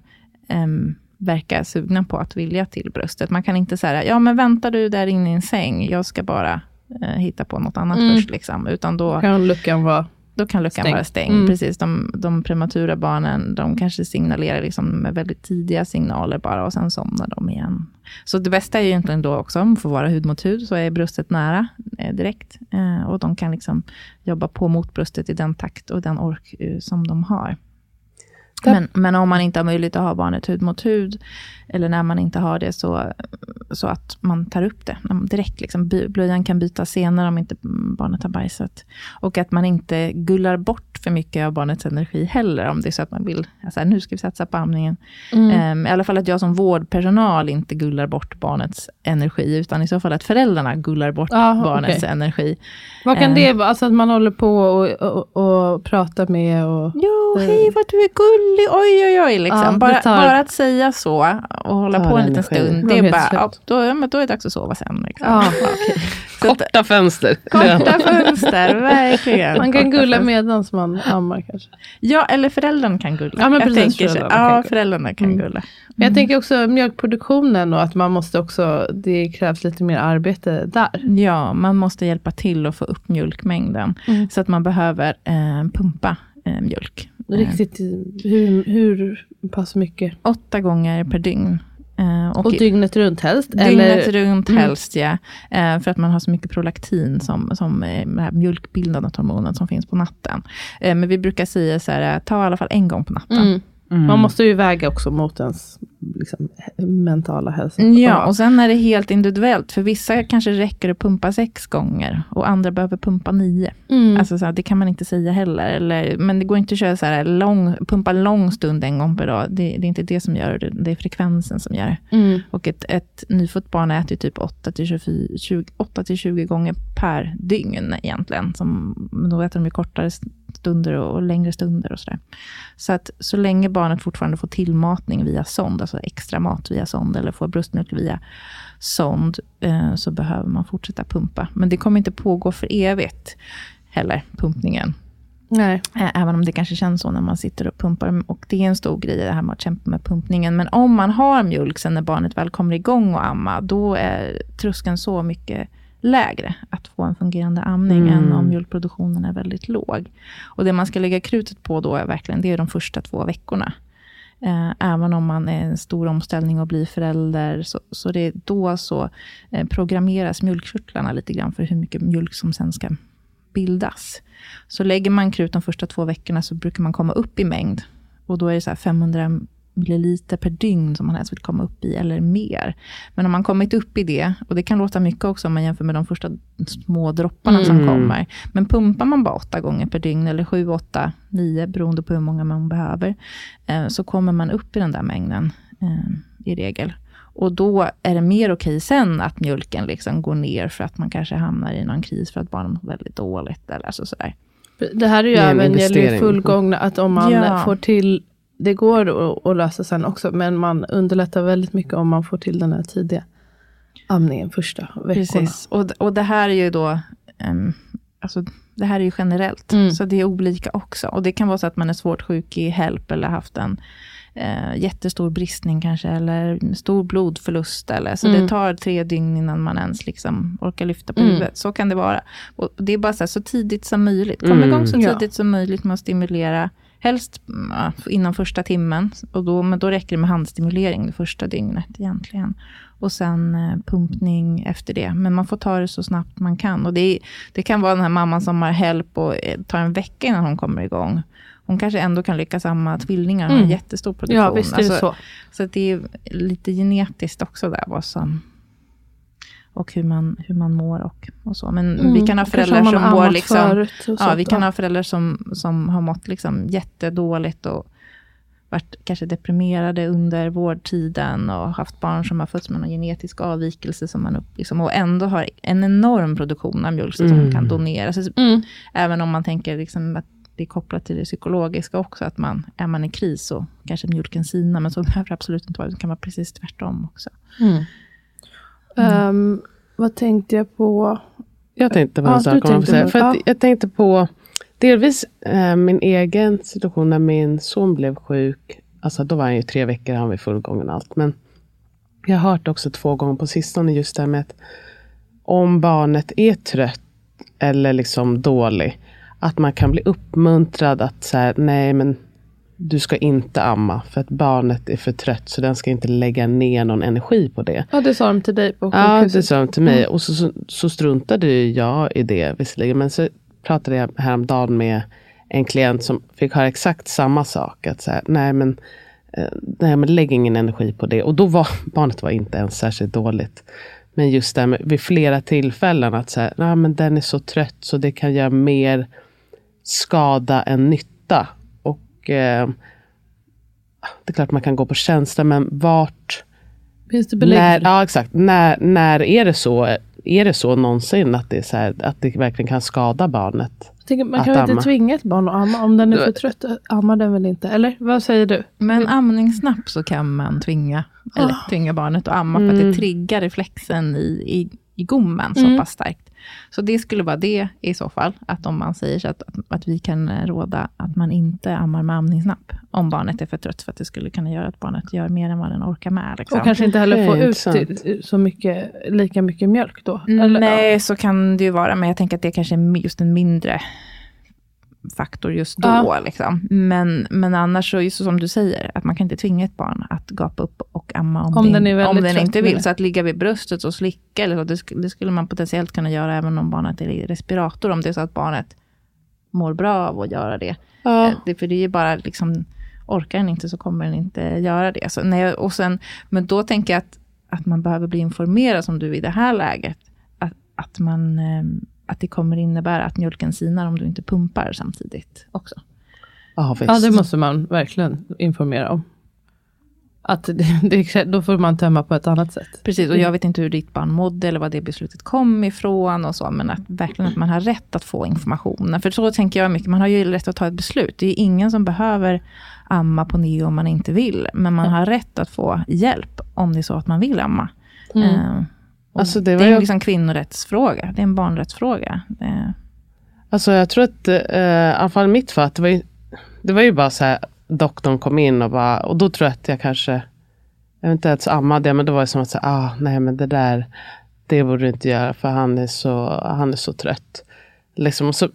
um, verkar sugna på att vilja till bröstet. Man kan inte säga, ja men väntar du där inne i en säng, jag ska bara eh, hitta på något annat Mm. först. Liksom. Utan då, Kan luckan vara... då kan luckan Stängd. vara stängd. Mm. Precis, de, de prematura barnen, de kanske signalerar liksom med väldigt tidiga signaler bara och sen somnar de igen. Så det bästa är ju egentligen då också, om de får vara hud mot hud, så är bröstet nära eh, direkt. Eh, och de kan liksom jobba på mot bröstet i den takt och den ork eh, som de har. Men, men om man inte har möjlighet att ha barnet hud mot hud, eller när man inte har det, så, så att man tar upp det direkt. Liksom, blöjan kan bytas senare om inte barnet har bajsat. Och att man inte gullar bort för mycket av barnets energi heller, om det är så att man vill, alltså, nu ska vi satsa på amningen. Ehm, I alla fall att jag som vårdpersonal inte gullar bort barnets energi, utan i så fall att föräldrarna gullar bort Ah, barnets okej. energi. Vad kan Eh. det vara? Alltså att man håller på och, och, och pratar med och... Jo, Eh. hej vad du är gullig, oj oj oj. Liksom. Ja, bara, tar- bara att säga så och hålla på en liten energi. stund, Då det är bara, ja, då, ja, men då är det dags att sova sen. Liksom. Ja. Så att- Korta fönster. Korta fönster, verkligen. Man kan Korta gulla fönster. medan ammar kanske. Ja, eller föräldern kan gulla. Ja, men Jag precis, tänker föräldrarna kan Ja, gulla. föräldrarna kan Mm. gulla. Men jag tänker också mjölkproduktionen och att man måste också, det krävs lite mer arbete där. Ja, man måste hjälpa till att få upp mjölkmängden. Mm. Så att man behöver eh, pumpa eh, mjölk. Riktigt, hur, hur pass mycket? åtta gånger per dygn. Eh, Och dygnet runt helst? Dygnet eller? runt Mm. helst, ja. Eh, för att man har så mycket prolaktin, som, som eh, det här mjölkbildande hormonet som finns på natten. Men vi brukar säga så här, ta i alla fall en gång på natten. Mm. Man måste ju väga också mot ens liksom, mentala hälsa. Ja, och sen är det helt individuellt. För vissa kanske räcker att pumpa sex gånger och andra behöver pumpa nio. Mm. Alltså så här, det kan man inte säga heller. Eller, men det går inte att köra så här lång, pumpa lång stund en gång per dag. Det, det är inte det som gör det, det är frekvensen som gör det. Mm. Och ett, ett nyfött barn äter ju typ 8-24 20 8-20 gånger per dygn egentligen. Som, då äter de ju kortare stunder och, och längre stunder och sådär. Så att så länge barnet fortfarande får tillmatning via sond, alltså extra mat via sond, eller får bröstmjölk via sond, eh, så behöver man fortsätta pumpa. Men det kommer inte pågå för evigt heller, pumpningen. Nej. Även om det kanske känns så när man sitter och pumpar. Och det är en stor grej det här med att kämpa med pumpningen. Men om man har mjölk sen när barnet väl kommer igång och amma, då är tröskeln så mycket lägre att få en fungerande amning Mm. än om mjölkproduktionen är väldigt låg. Och det man ska lägga krutet på då är verkligen, det är de första två veckorna. Eh, även om man är en stor omställning och blir förälder, så, så det är då så eh, programmeras mjölkkörtlarna lite grann för hur mycket mjölk som sen ska bildas. Så lägger man krut de första två veckorna så brukar man komma upp i mängd. Och då är det så här 500 milliliter per dygn som man helst vill komma upp i, eller mer. Men om man kommit upp i det, och det kan låta mycket också om man jämför med de första små dropparna som Mm. kommer. Men pumpar man bara åtta gånger per dygn, eller sju, åtta, nio, beroende på hur många man behöver, eh, så kommer man upp i den där mängden eh, i regel. Och då är det mer okej sen att mjölken liksom går ner för att man kanske hamnar i någon kris för att barnen mår väldigt dåligt. Eller alltså sådär. Det här är ju även gäller fullgångna, att om man Ja. får till, det går att, lösa sen också, men man underlättar väldigt mycket om man får till den här tidiga amningen första veckorna. Precis. Och, och det här är ju då, ehm, alltså, det här är ju generellt. Mm. Så det är olika också. Och det kan vara så att man är svårt sjuk i HELP eller haft en eh, jättestor bristning kanske, eller stor blodförlust. Eller, så Mm. det tar tre dygn innan man ens liksom orkar lyfta på Mm. huvudet. Så kan det vara. Och det är bara så, här, så tidigt som möjligt. Kom Mm. igång så Ja. tidigt som möjligt med att stimulera helst mm, inom första timmen. Och då, men då räcker det med handstimulering det första dygnet egentligen. Och sen eh, pumpning efter det. Men man får ta det så snabbt man kan. Och det, det kan vara den här mamman som har help och eh, tar en vecka innan hon kommer igång. Hon kanske ändå kan lyckas amma tvillingar, har Mm. jättestor produktion. Ja, visst är det Alltså, så. så det är lite genetiskt också där vad som och hur man, hur man mår och, och så. Men Mm, vi kan ha föräldrar som mår liksom, ja, vi kan ja. ha föräldrar som, som har mått liksom jättedåligt och varit kanske deprimerade under vårdtiden och haft barn som har fötts med någon genetisk avvikelse som man upp, liksom, och ändå har en enorm produktion av mjölk som Mm. kan doneras. Alltså, Mm. Även om man tänker liksom att det är kopplat till det psykologiska också, att man, är man i kris så kanske mjölken sinar, men så behöver det absolut inte vara, det kan vara precis tvärtom också. Ehm, vad tänkte jag på? Jag tänkte på Ja, en du sak. Tänkte säga. För ja. Jag tänkte på delvis eh, min egen situation när min son blev sjuk. Alltså då var han ju tre veckor, han var full gång och allt. Men jag har hört också två gånger på sistone just det här med att om barnet är trött eller liksom dålig. Att man kan bli uppmuntrad att säga nej men du ska inte amma för att barnet är för trött så den ska inte lägga ner någon energi på det. Ja, det sa de till dig på Ja, sjukhuset. det sa de till mig. Och så, så, så struntade jag i det visserligen. Men så pratade jag häromdagen med en klient som fick höra exakt samma sak. Att så här, nej, men, eh, nej men lägg ingen energi på det. Och då var barnet var inte ens särskilt dåligt. Men just det här med vid flera tillfällen att så här, nej, men den är så trött så det kan göra mer skada än nytta. Och eh, det är klart man kan gå på känsla men vart Finns det belägg när, ja, exakt. När, när är det så? Är det så någonsin att det, är så här, att det verkligen kan skada barnet? Jag tänker, man kan väl inte tvinga ett barn att amma? Om den är för trött, ammar den väl inte? Eller vad säger du? Men amningssnapp så kan man tvinga, eller tvinga barnet att amma, för att det triggar reflexen i, i, i gommen så pass starkt. Så det skulle vara det i så fall, att om man säger så att, att, att vi kan råda att man inte ammar med amningsnapp, om barnet är för trött, för att det skulle kunna göra att barnet gör mer än vad den orkar med. Liksom. Och kanske inte heller få ut till- så mycket, lika mycket mjölk då? Eller, Nej, så kan det ju vara, men jag tänker att det kanske är just en mindre faktor just då. Ja. Liksom. Men, men annars så, just som du säger, att man kan inte tvinga ett barn att gapa upp och amma om, Om den om den inte vill. Så att ligga vid bröstet och slicka, eller så, det, det skulle man potentiellt kunna göra även om barnet är i respirator, om det är så att barnet mår bra av att göra det. Ja. Eh, Det, för det är ju bara liksom, orkar den inte så kommer den inte göra det. Så, nej, och sen, men då tänker jag att, att man behöver bli informerad, som du i det här läget, att, att, man, eh, att det kommer innebära att mjölken sinar om du inte pumpar samtidigt också. Ja, visst. Ja, det måste man verkligen informera om. Att det, det, då får man tömma på ett annat sätt. Precis, och jag vet inte hur ditt barn mådde eller vad det beslutet kom ifrån och så, men att verkligen att man har rätt att få information. För så tänker jag mycket, man har ju rätt att ta ett beslut. Det är ingen som behöver amma på neo om man inte vill, men man har rätt att få hjälp om det är så att man vill amma. Eh, och Alltså, det det, är ju- liksom kvinnorättsfråga, det är en barnrättsfråga. Alltså jag tror att, eh, i alla fall mitt fall, det var ju, det var ju bara så här, doktorn kom in och bara, och då tror jag att jag kanske, eventuellt så ammade jag, men då var det som att säga, ah, nej men det där, det borde du inte göra för han är så, han är så trött. Liksom, och, så,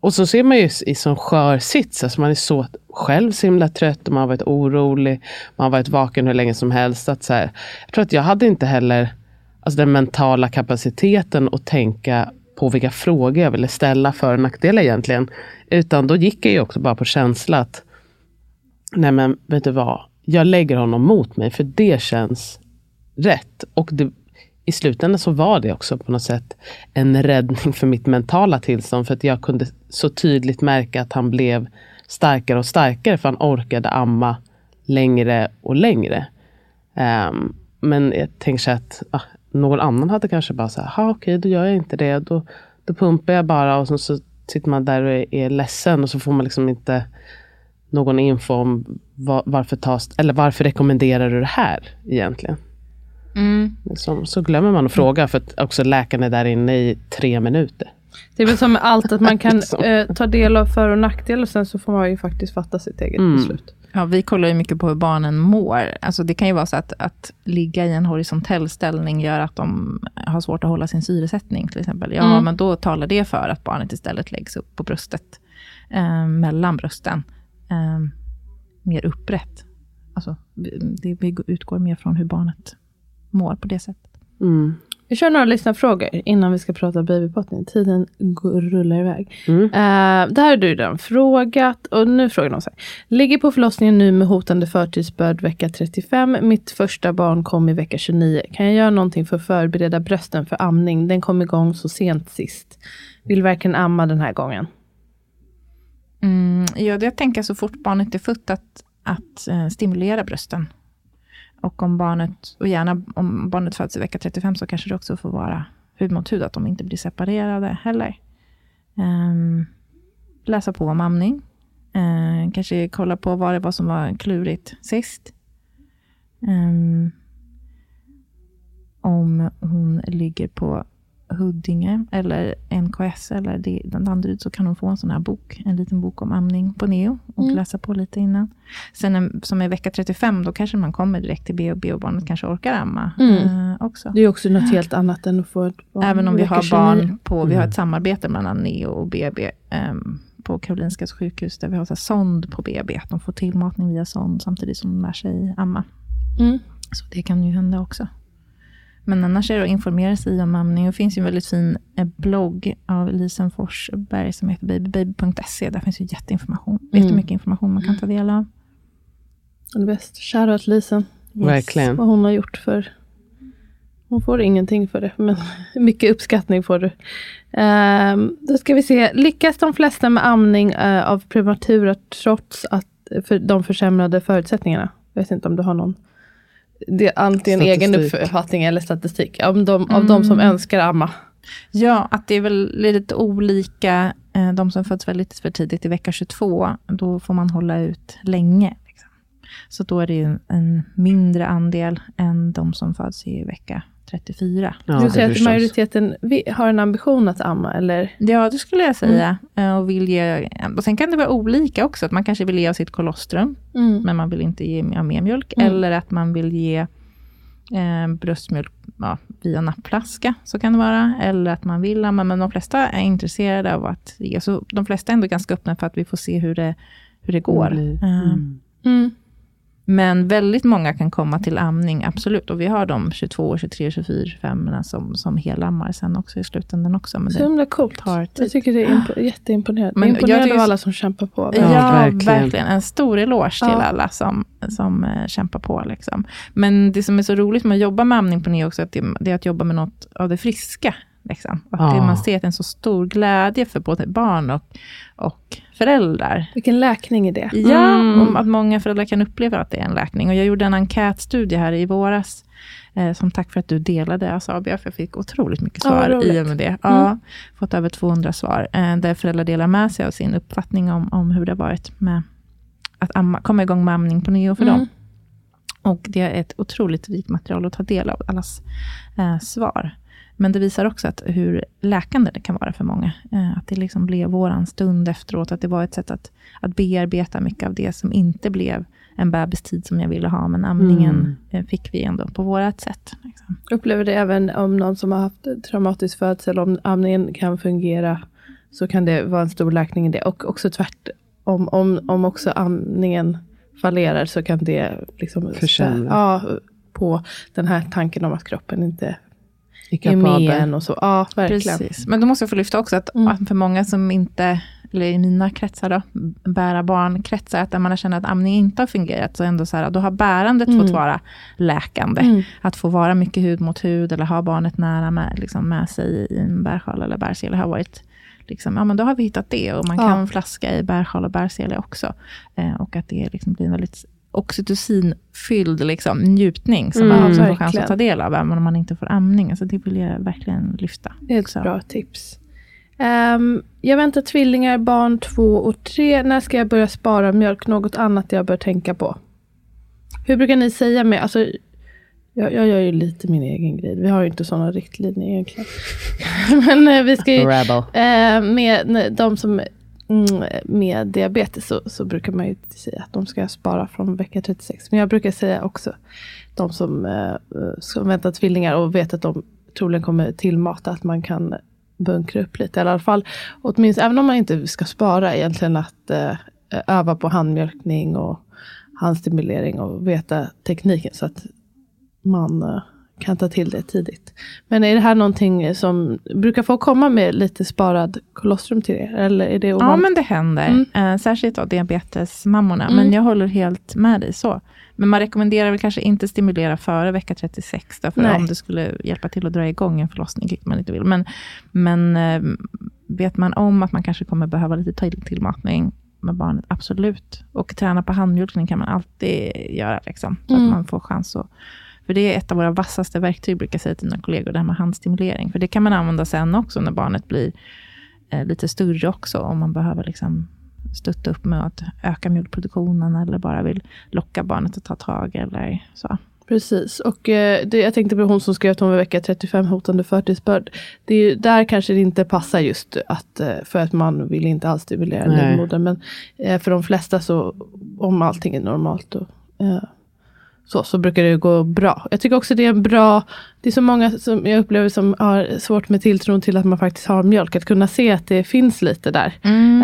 och så ser man ju i sån skör sits, alltså man är så själv så himla trött och man har varit orolig, man har varit vaken hur länge som helst. Att så här, jag tror att jag hade inte heller alltså den mentala kapaciteten att tänka på vilka frågor jag ville ställa för och nackdelar egentligen. Utan då gick jag ju också bara på känsla att, nej men vet du vad, jag lägger honom mot mig för det känns rätt. Och det, i slutändan så var det också på något sätt en räddning för mitt mentala tillstånd. För att jag kunde så tydligt märka att han blev starkare och starkare. För han orkade amma längre och längre. Um, men jag tänker så att ah, någon annan hade kanske bara så här, okej då gör jag inte det. Då, då pumpar jag bara och så, så sitter man där och är, är ledsen och så får man liksom inte någon info om va- varför, tas, eller varför rekommenderar du det här egentligen. Liksom, så glömmer man att fråga för att också läkaren är där inne i tre minuter. Det är väl som allt att man kan Liksom. eh, ta del av för och nackdelar och sen så får man ju faktiskt fatta sitt eget Mm. beslut. Ja, vi kollar ju mycket på hur barnen mår. Alltså det kan ju vara så att, att ligga i en horisontell ställning gör att de har svårt att hålla sin syresättning till exempel. Ja, Mm. men då talar det för att barnet istället läggs upp på bröstet, eh, mellan brösten. eh, mer upprätt. Alltså, det, vi utgår mer från hur barnet mår på det sättet. Mm. Vi kör några lyssnarfrågor innan vi ska prata babypottning. Tiden går, rullar iväg. Mm. Uh, det här har du redan frågat. Och nu frågar de så här. Ligger på förlossningen nu med hotande förtidsbörd vecka 35. Mitt första barn kom i vecka 29. Kan jag göra någonting för att förbereda brösten för amning? Den kom igång så sent sist. Vill verkligen amma den här gången. Mm, ja, jag tänker så fort barnet är fött att, att eh, stimulera brösten. Och om barnet, och gärna om barnet föds i vecka 35 så kanske det också får vara hud mot hud, att de inte blir separerade heller. Um, läsa på om amning. Uh, kanske kolla på vad det var som var klurigt sist. Um, om hon ligger på Huddinge eller NKS eller Danderyd så kan hon få en sån här bok, en liten bok om amning på neo och mm. läsa på lite innan. Sen som är vecka 35, då kanske man kommer direkt till BB och barnet kanske orkar amma mm. eh, också. Det är också något helt annat än att få ett barn Även om vi har barn på, vi har ett mm. samarbete mellan neo och BB eh, på Karolinska sjukhus, där vi har så sond på BB, att de får tillmatning via sond samtidigt som de lär sig amma. Mm. Så det kan ju hända också. Men annars är det att informera sig om amning. Det finns ju en väldigt fin eh, blogg av Lisen Forsberg som heter babybaby.se. Där finns ju jätteinformation. Mm. Jättemycket information man kan ta del av. Det är bäst. Shoutout Lisen. Yes. Verkligen. Vad hon har gjort för... Hon får ingenting för det, men mycket uppskattning får du. Um, då ska vi se. Lyckas de flesta med amning uh, av prematura trots att, för de försämrade förutsättningarna? Jag vet inte om du har någon det är antingen statistik. egen uppfattning eller statistik av de, mm. av de som mm. önskar amma. Ja, att det är väl lite olika. Eh, de som föds väldigt för tidigt i vecka 22, då får man hålla ut länge. Liksom. Så då är det ju en mindre andel än de som föds i vecka 34. Ja, du säger att majoriteten har en ambition att amma, eller? Ja, det skulle jag säga. Mm. Och, vill ge, och sen kan det vara olika också, att man kanske vill ge av sitt kolostrum, mm. men man vill inte ge mer mjölk, mm. eller att man vill ge eh, bröstmjölk ja, via nappflaska, så kan det vara, eller att man vill amma, men de flesta är intresserade av att ge, så de flesta är ändå ganska öppna för att vi får se hur det, hur det går. Mm. Men väldigt många kan komma till amning, absolut. Och vi har de 22, 23, 24, 25 som, som helammar sen också i slutändan också. Men så himla coolt. Tar tid. Jag tycker det är imp jätteimponerande. Men imponerande av alla som kämpar på. Ja, ja verkligen. verkligen. En stor eloge till ja. alla som, som uh, kämpar på. Liksom. Men det som är så roligt med att jobba med amning på NEO också, att det, det är att jobba med något av det friska. Liksom. Och ja. det, man ser att det är en så stor glädje för både barn och, och föräldrar. Vilken läkning är det? Ja, mm. att många föräldrar kan uppleva att det är en läkning. Och jag gjorde en enkätstudie här i våras, eh, som tack för att du delade Asabia, för jag fick otroligt mycket svar ja, i och med det. Ja, mm. Fått över 200 svar, eh, där föräldrar delar med sig av sin uppfattning om, om hur det har varit med att amma, komma igång med amning på neo för mm. dem. Och det är ett otroligt rikt material att ta del av, allas eh, svar. Men det visar också att hur läkande det kan vara för många. Eh, att det liksom blev våran stund efteråt. Att det var ett sätt att, att bearbeta mycket av det som inte blev en bebistid som jag ville ha. Men amningen mm. Eh, fick vi ändå på vårat sätt. Liksom. Upplever det även om någon som har haft traumatisk födsel, om amningen kan fungera, så kan det vara en stor läkning i det. Och också tvärtom, om, om, om också amningen fallerar, så kan det liksom försämra. Ja, på den här tanken om att kroppen inte en och så. Ja, verkligen. Precis. Men då måste jag få lyfta också att, mm. för många som inte, eller i mina kretsar då, bära barn-kretsar, att där man har känt att amning inte har fungerat, så ändå så här, då har bärandet mm. fått vara läkande. Mm. Att få vara mycket hud mot hud, eller ha barnet nära med, liksom med sig i en bärsjal eller bärsele, har varit Liksom, ja, men då har vi hittat det och man ja. kan flaska i bärsjal och bärsele också. Eh, och att det liksom blir en väldigt oxytocinfylld liksom, njutning som mm, man också får chans att ta del av, även om man inte får amning. Alltså, det vill jag verkligen lyfta. Det är ett också. bra tips. Um, jag väntar tvillingar, barn två och tre. När ska jag börja spara mjölk? Något annat jag bör tänka på? Hur brukar ni säga med, alltså, jag, jag gör ju lite min egen grej. Vi har ju inte sådana riktlinjer egentligen. Men uh, vi ska ju, uh, med de som Mm, med diabetes så, så, brukar man ju säga att de ska spara från vecka 36. Men jag brukar säga också de som, eh, eh ska väntar tvillingar och vet att de troligen kommer tillmata att man kan bunkra upp lite. Eller i alla fall, åtminstone, även om man inte ska spara egentligen att, eh, öva på handmjölkning och handstimulering och veta tekniken så att man eh, kan ta till det tidigt. Men är det här någonting som brukar få komma med lite sparad kolostrum till er? Eller är det Ja, men det händer. Mm. Eh, särskilt då diabetesmammorna. Mm. Men jag håller helt med dig så. Men man rekommenderar väl kanske inte stimulera före vecka 36. Därför Nej. om det skulle hjälpa till att dra igång en förlossning, vilket man inte vill. Men, men eh, vet man om att man kanske kommer behöva lite till- tillmatning med barnet, absolut. Och träna på handmjölkning kan man alltid göra. Liksom, så Mm. att man får chans att för det är ett av våra vassaste verktyg, brukar jag säga till mina kollegor, det här med handstimulering. För det kan man använda sen också, när barnet blir eh, lite större också, om man behöver liksom stötta upp med att öka mjölkproduktionen, eller bara vill locka barnet att ta tag, eller så. Precis, och eh, det, jag tänkte på hon som skrev att hon var vecka 35 hotande förtidsbörd. Det är ju, där kanske det inte passar just att, eh, för att man vill inte alls stimulera livmodern. Men eh, för de flesta så, om allting är normalt eh, så, så brukar det gå bra. Jag tycker också det är en bra, det är så många som jag upplever som har svårt med tilltron till att man faktiskt har mjölk. Att kunna se att det finns lite där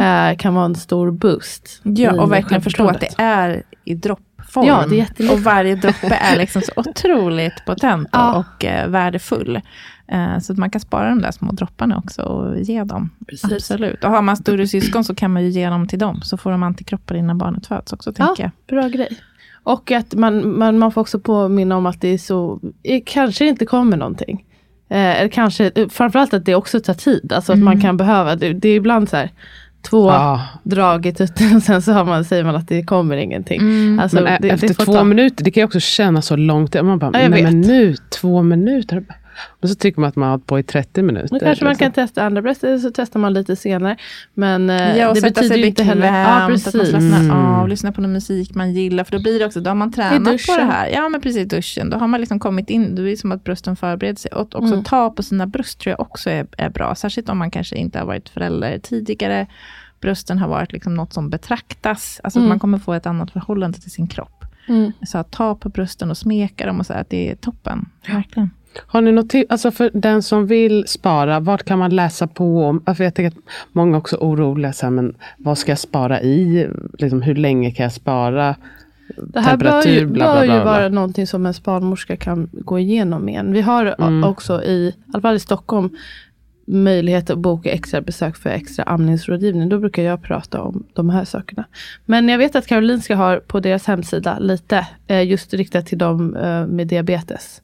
eh, kan vara en stor boost. Ja, och verkligen förstå att det är i droppform. Ja, det är och varje droppe är liksom så otroligt potent och, Ja. och eh, värdefull. Eh, så att man kan spara de där små dropparna också och ge dem. Precis. Absolut. Och har man större syskon så kan man ju ge dem till dem. Så får de antikroppar innan barnet föds också, tänker jag. Bra grej. Och att man, man, man får också påminna om att det är så, eh, kanske inte kommer någonting. Eh, eller kanske, eh, framförallt att det också tar tid. Alltså att Mm. man kan behöva, det, det är ibland så här, två Ja, drag i tutten och sen så har man, säger man att det kommer ingenting. Mm. Alltså, men det, efter det två ta- minuter, det kan ju också kännas så långt. Man bara, Ja, nej men nu, två minuter. Och så tycker man att man har hållit på i 30 minuter. Nu kanske man liksom. kan testa andra bröst, så testar man lite senare. Men eh, Ja, och det sätta betyder sig ju inte heller... Ja, att man precis. slappnar Mm. av, lyssna på någon musik man gillar, för då blir det också, då har man tränat på det här. Ja, men precis, duschen. Då har man liksom kommit in, det är som att brösten förbereder sig. Och också Mm. ta på sina bröst tror jag också är, är bra, särskilt om man kanske inte har varit förälder tidigare. Brösten har varit liksom något som betraktas, alltså Mm. att man kommer få ett annat förhållande till sin kropp. Mm. Så att ta på brösten och smeka dem och säga att det är toppen. Verkligen. Har ni något alltså för den som vill spara, vad kan man läsa på om? För jag tänker att många också är oroliga, så här, men vad ska jag spara i? Liksom, hur länge kan jag spara? Det här bör ju, bla, bör bla, ju bla, bla. vara någonting som en barnmorska kan gå igenom med en. Vi har Mm. också i, i alla fall i Stockholm, möjlighet att boka extra besök för extra amningsrådgivning. Då brukar jag prata om de här sakerna. Men jag vet att Karolinska har på deras hemsida lite eh, just riktat till dem eh, med diabetes.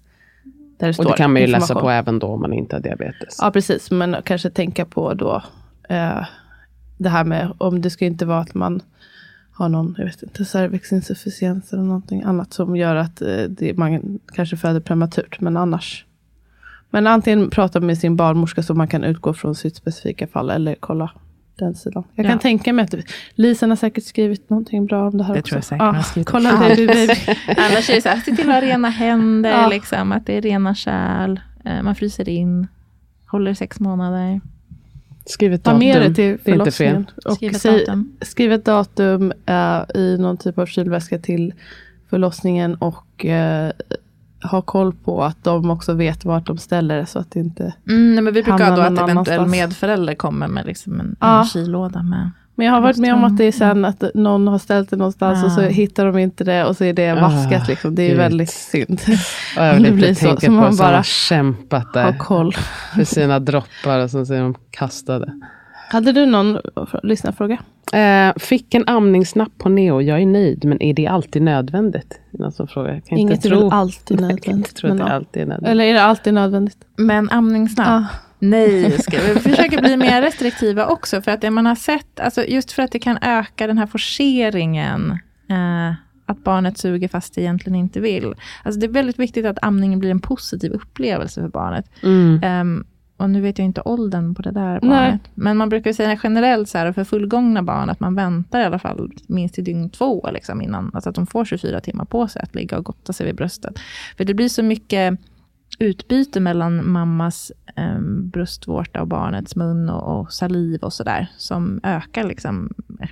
Det Och det kan man ju läsa på även då om man inte har diabetes. Ja precis, men kanske tänka på då eh, det här med om det ska inte vara att man har någon, jag vet inte, cervixinsufficiens eller någonting annat som gör att eh, det, man kanske föder prematurt, men annars. Men antingen prata med sin barnmorska så man kan utgå från sitt specifika fall eller kolla den sidan. Jag kan Ja. tänka mig att Lisen har säkert skrivit någonting bra om det här Det också. tror jag säkert har skrivit. Kolla baby, baby. Annars är det så här, se till att ha rena händer, Ja. liksom, att det är rena kärl, eh, man fryser in, håller sex månader. Skriv ett Ta datum. med det till Det är inte förlossningen. fel. Och Skriv ett datum. Skriv ett datum eh, i någon typ av kylväska till förlossningen och eh, ha koll på att de också vet vart de ställer det så att det inte... Mm, nej, men vi brukar ha då att någon eventuell medförälder kommer med liksom en, Ja. en kylåda med. Men jag har varit med om att det är sen att någon har ställt det någonstans och så Ja. hittar de inte det och så är det Ah, vaskat. Liksom. Det är gud. väldigt synd. Och jag Det vill blir inte så, tänka så på man som bara har kämpat där koll. för sina droppar och så ser de kastade. Hade du någon lyssnarfråga? Eh, fick en amningsnapp på Neo. Jag är nöjd, men är det alltid nödvändigt? Någon som frågar. Jag kan Inget inte är tro, väl alltid jag kan inte nödvändigt. tro att men det alltid är nödvändigt. Eller är det alltid nödvändigt? Men amningssnabb? Ah. Nej, ska vi försöka bli mer restriktiva också. För att det man har sett, alltså just för att det kan öka den här forceringen. Eh, att barnet suger fast det egentligen inte vill. Alltså det är väldigt viktigt att amningen blir en positiv upplevelse för barnet. Mm. Ehm, och nu vet jag inte åldern på det där barnet. Nej. Men man brukar säga generellt så här, för fullgångna barn, att man väntar i alla fall minst till dygn två, liksom, innan, alltså att de får 24 timmar på sig att ligga och gotta sig vid bröstet. För det blir så mycket utbyte mellan mammas um, bröstvårta och barnets mun och, och saliv och sådär, som ökar liksom, eh,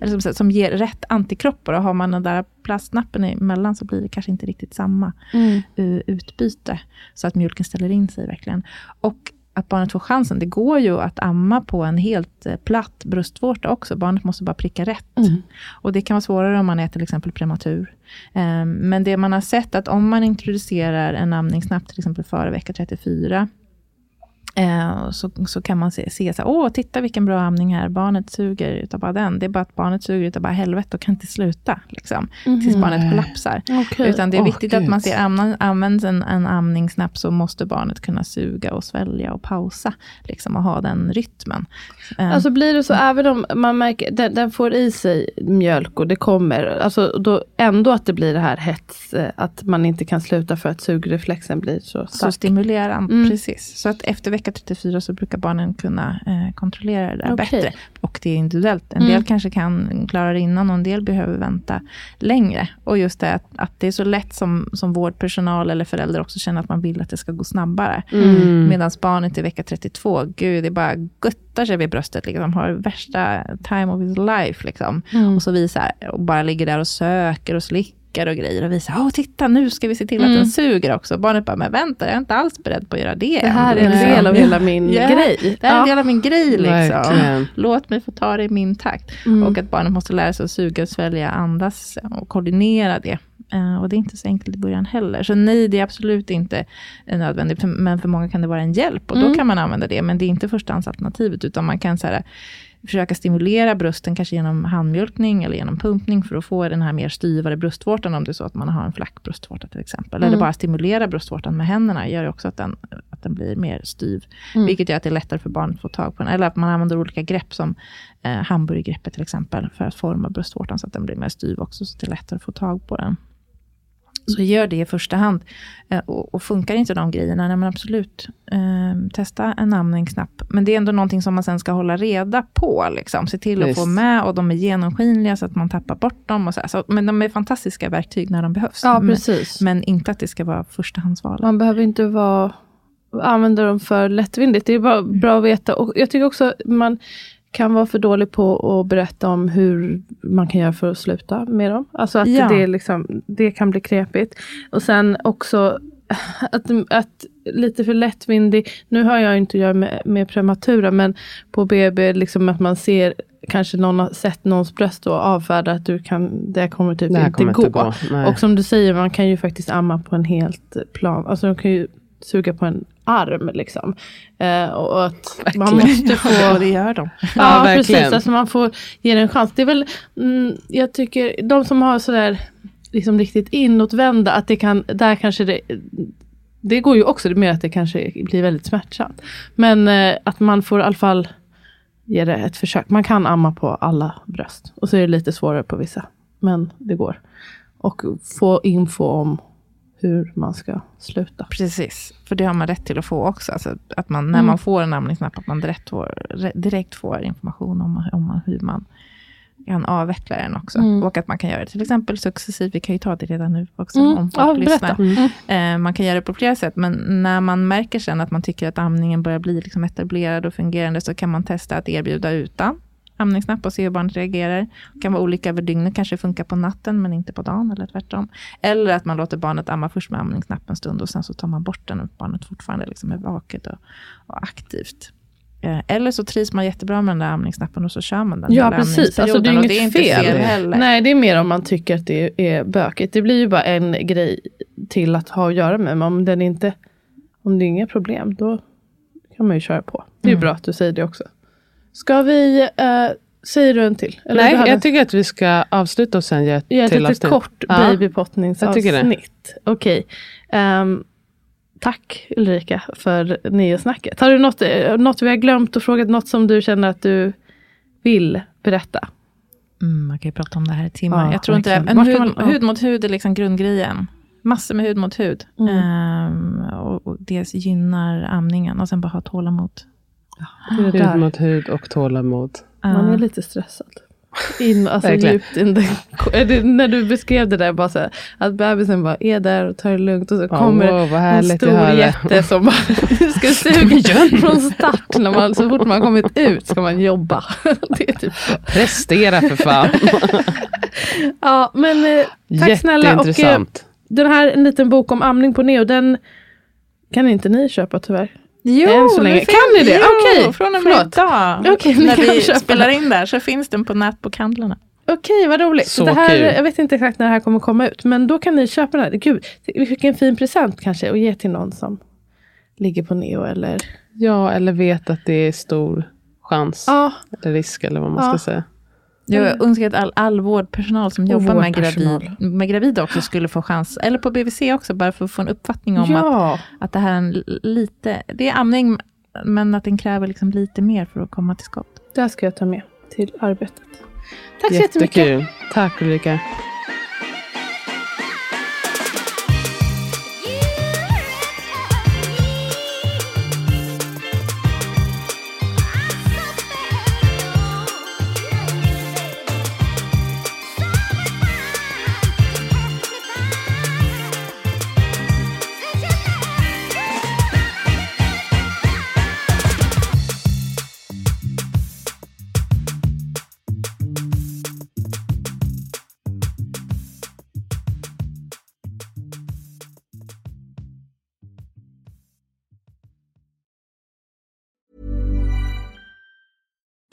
eller som, som ger rätt antikroppar. Och har man den där plastnappen emellan så blir det kanske inte riktigt samma Mm. eh, utbyte. Så att mjölken ställer in sig verkligen. Och att barnet får chansen. Det går ju att amma på en helt eh, platt bröstvårta också. Barnet måste bara pricka rätt. Mm. Och det kan vara svårare om man är till exempel prematur. Eh, men det man har sett att om man introducerar en amning snabbt, till exempel före vecka 34, Eh, så, så kan man se, se så här, åh, titta vilken bra amning här, barnet suger utav bara den. Det är bara att barnet suger utav bara helvete och kan inte sluta, liksom, tills barnet kollapsar. Okej. Utan det är viktigt att man ser, används en, en amning snabbt, så måste barnet kunna suga och svälja och pausa, liksom, och ha den rytmen. Eh, Alltså blir det så även om man märker, den, den får i sig mjölk och det kommer, alltså då ändå att det blir det här hets, eh, att man inte kan sluta för att sugreflexen blir så så stark. stimulerar han, Mm. precis. Så att efter vecka 34 så brukar barnen kunna eh, kontrollera det där Okej. bättre. Och det är individuellt. En Mm. del kanske kan klara det innan och en del behöver vänta längre. Och just det att, att det är så lätt som, som vårdpersonal eller förälder också känner att man vill att det ska gå snabbare. Mm. Medan barnet i vecka 32, gud, det bara guttar sig vid bröstet. Liksom, har värsta time of his life. Liksom. Mm. Och så visar, och bara ligger där och söker och slickar och grejer. Och visar, åh titta nu ska vi se till att Mm. den suger också. Barnet bara, men vänta, jag är inte alls beredd på att göra det. Det här är än." en Liksom. del av hela min Ja, grej. Det här är en Ja. del av min grej. Liksom. Verkligen. Låt mig få ta det i min takt. Mm. Och att barnet måste lära sig att suga svälja, andas och koordinera det. Eh, och det är inte så enkelt i början heller. Så nej, det är absolut inte nödvändigt. Men för många kan det vara en hjälp och då Mm. kan man använda det. Men det är inte förstahandsalternativet, utan man kan så här, försöka stimulera brösten, kanske genom handmjölkning eller genom pumpning, för att få den här mer styvare bröstvårtan, om det är så att man har en flack bröstvårta till exempel. Eller Mm. bara stimulera bröstvårtan med händerna, gör också att den, att den blir mer styv. Mm. Vilket gör att det är lättare för barnet att få tag på den. Eller att man använder olika grepp, som eh, hamburgergreppet till exempel, för att forma bröstvårtan så att den blir mer styv också, så att det är lättare att få tag på den. Så gör det i första hand. Eh, och, och funkar inte de grejerna, nej men absolut, eh, testa en amningsknapp. Men det är ändå någonting som man sen ska hålla reda på. Liksom. Se till att Visst. få med och de är genomskinliga så att man tappar bort dem. Och så. Så, men de är fantastiska verktyg när de behövs. Ja, men, precis. men inte att det ska vara förstahandsvalet. Man behöver inte vara, använda dem för lättvindigt. Det är bara bra att veta. Och jag tycker också att man kan vara för dålig på att berätta om hur man kan göra för att sluta med dem. Alltså att Ja. det, liksom, det kan bli knepigt. Och sen också att, att lite för lättvindig, nu har jag inte att göra med, med prematura, men på BB, liksom att man ser kanske någon har sett någons bröst och avfärdar att du kan, det kommer typ Det inte, kommer gå. inte gå. Och som du säger, man kan ju faktiskt amma på en helt plan. Alltså de kan ju suga på en arm liksom. Eh, och att man måste få... och det gör de. Ja, Ja, verkligen. precis. Alltså man får ge det en chans. Det är väl, mm, jag tycker, de som har sådär liksom riktigt inåtvända, att det kan, där kanske det, det går ju också, det mer att det kanske blir väldigt smärtsamt. Men eh, att man får i alla fall ge det ett försök. Man kan amma på alla bröst. Och så är det lite svårare på vissa. Men det går. Och få info om hur man ska sluta. Precis, för det har man rätt till att få också. Alltså att man, när Mm. man får en amningsknapp, att man direkt får, re- direkt får information om, om hur man kan avveckla den också. Mm. Och att man kan göra det till exempel successivt. Vi kan ju ta det redan nu också, Mm. om folk Ja, lyssnar. berätta. Eh, man kan göra det på flera sätt, men när man märker sen att man tycker att amningen börjar bli liksom etablerad och fungerande, så kan man testa att erbjuda utan amningsnapp och se hur barnet reagerar. Det kan vara olika över dygnet, kanske funkar på natten men inte på dagen eller tvärtom. Eller att man låter barnet amma först med amningsnapp en stund och sen så tar man bort den och barnet fortfarande liksom är vaket och, och aktivt. Eh, Eller så trivs man jättebra med den där amningsnappen och så kör man den Ja precis, alltså det är inget det är inte fel. fel heller. Nej det är mer om man tycker att det är bökigt. Det blir ju bara en grej till att ha att göra med. Men om, den inte, om det är inga problem då kan man ju köra på. Det är Mm. bra att du säger det också. Ska vi, uh, säger du en till? Eller Nej, jag tycker att vi ska avsluta och sen ett Ge ett till litet avsnitt. kort Ja. Babypottningsavsnitt. Okej. Ehm, tack Ulrika för neosnacket. Har du något, eh, något vi har glömt och frågat? Något som du känner att du vill berätta? Mm, man kan ju prata om det här i timmar. Ja, jag tror inte. Men hud, man- ja. hud mot hud är liksom grundgrejen. Massor med hud mot hud. Mm. Ehm, och, och det gynnar amningen. Och sen bara ha tålamod. Det är det Hud där. mot hud och tålamod. Man är lite stressad. In, alltså djupt in det, när du beskrev det där, bara så här, att bebisen bara är där och tar det lugnt och så Ja, kommer wow, vad en stor jätte som bara ska suga från start. När man, så fort man kommit ut ska man jobba. Det är typ så. Prestera för fan. Ja, men eh, tack snälla. Och, eh, den här en liten bok om amning på Neo, den kan inte ni köpa tyvärr. Jo, Än så länge. finns- Kan ni det? Okej, från och med idag. Ni när vi köpa spelar den. in där så finns den på nätbokhandlarna. Okej, vad roligt. Så det här, kul. Jag vet inte exakt när det här kommer komma ut. Men då kan ni köpa den här. Gud, vilken fin present kanske. Och ge till någon som ligger på neo eller... Ja, eller vet att det är stor chans. Ja, Eller risk eller vad man Ja. ska säga. Jag önskar att all, all vårdpersonal som Och jobbar med, gravid, med gravida också skulle få chans, eller på BVC också, bara för att få en uppfattning om att, ja. att det här är en lite, det är amning, men att den kräver liksom lite mer för att komma till skott. det här ska jag ta med till arbetet. Tack så jättemycket. Jättekul. Tack Ulrika.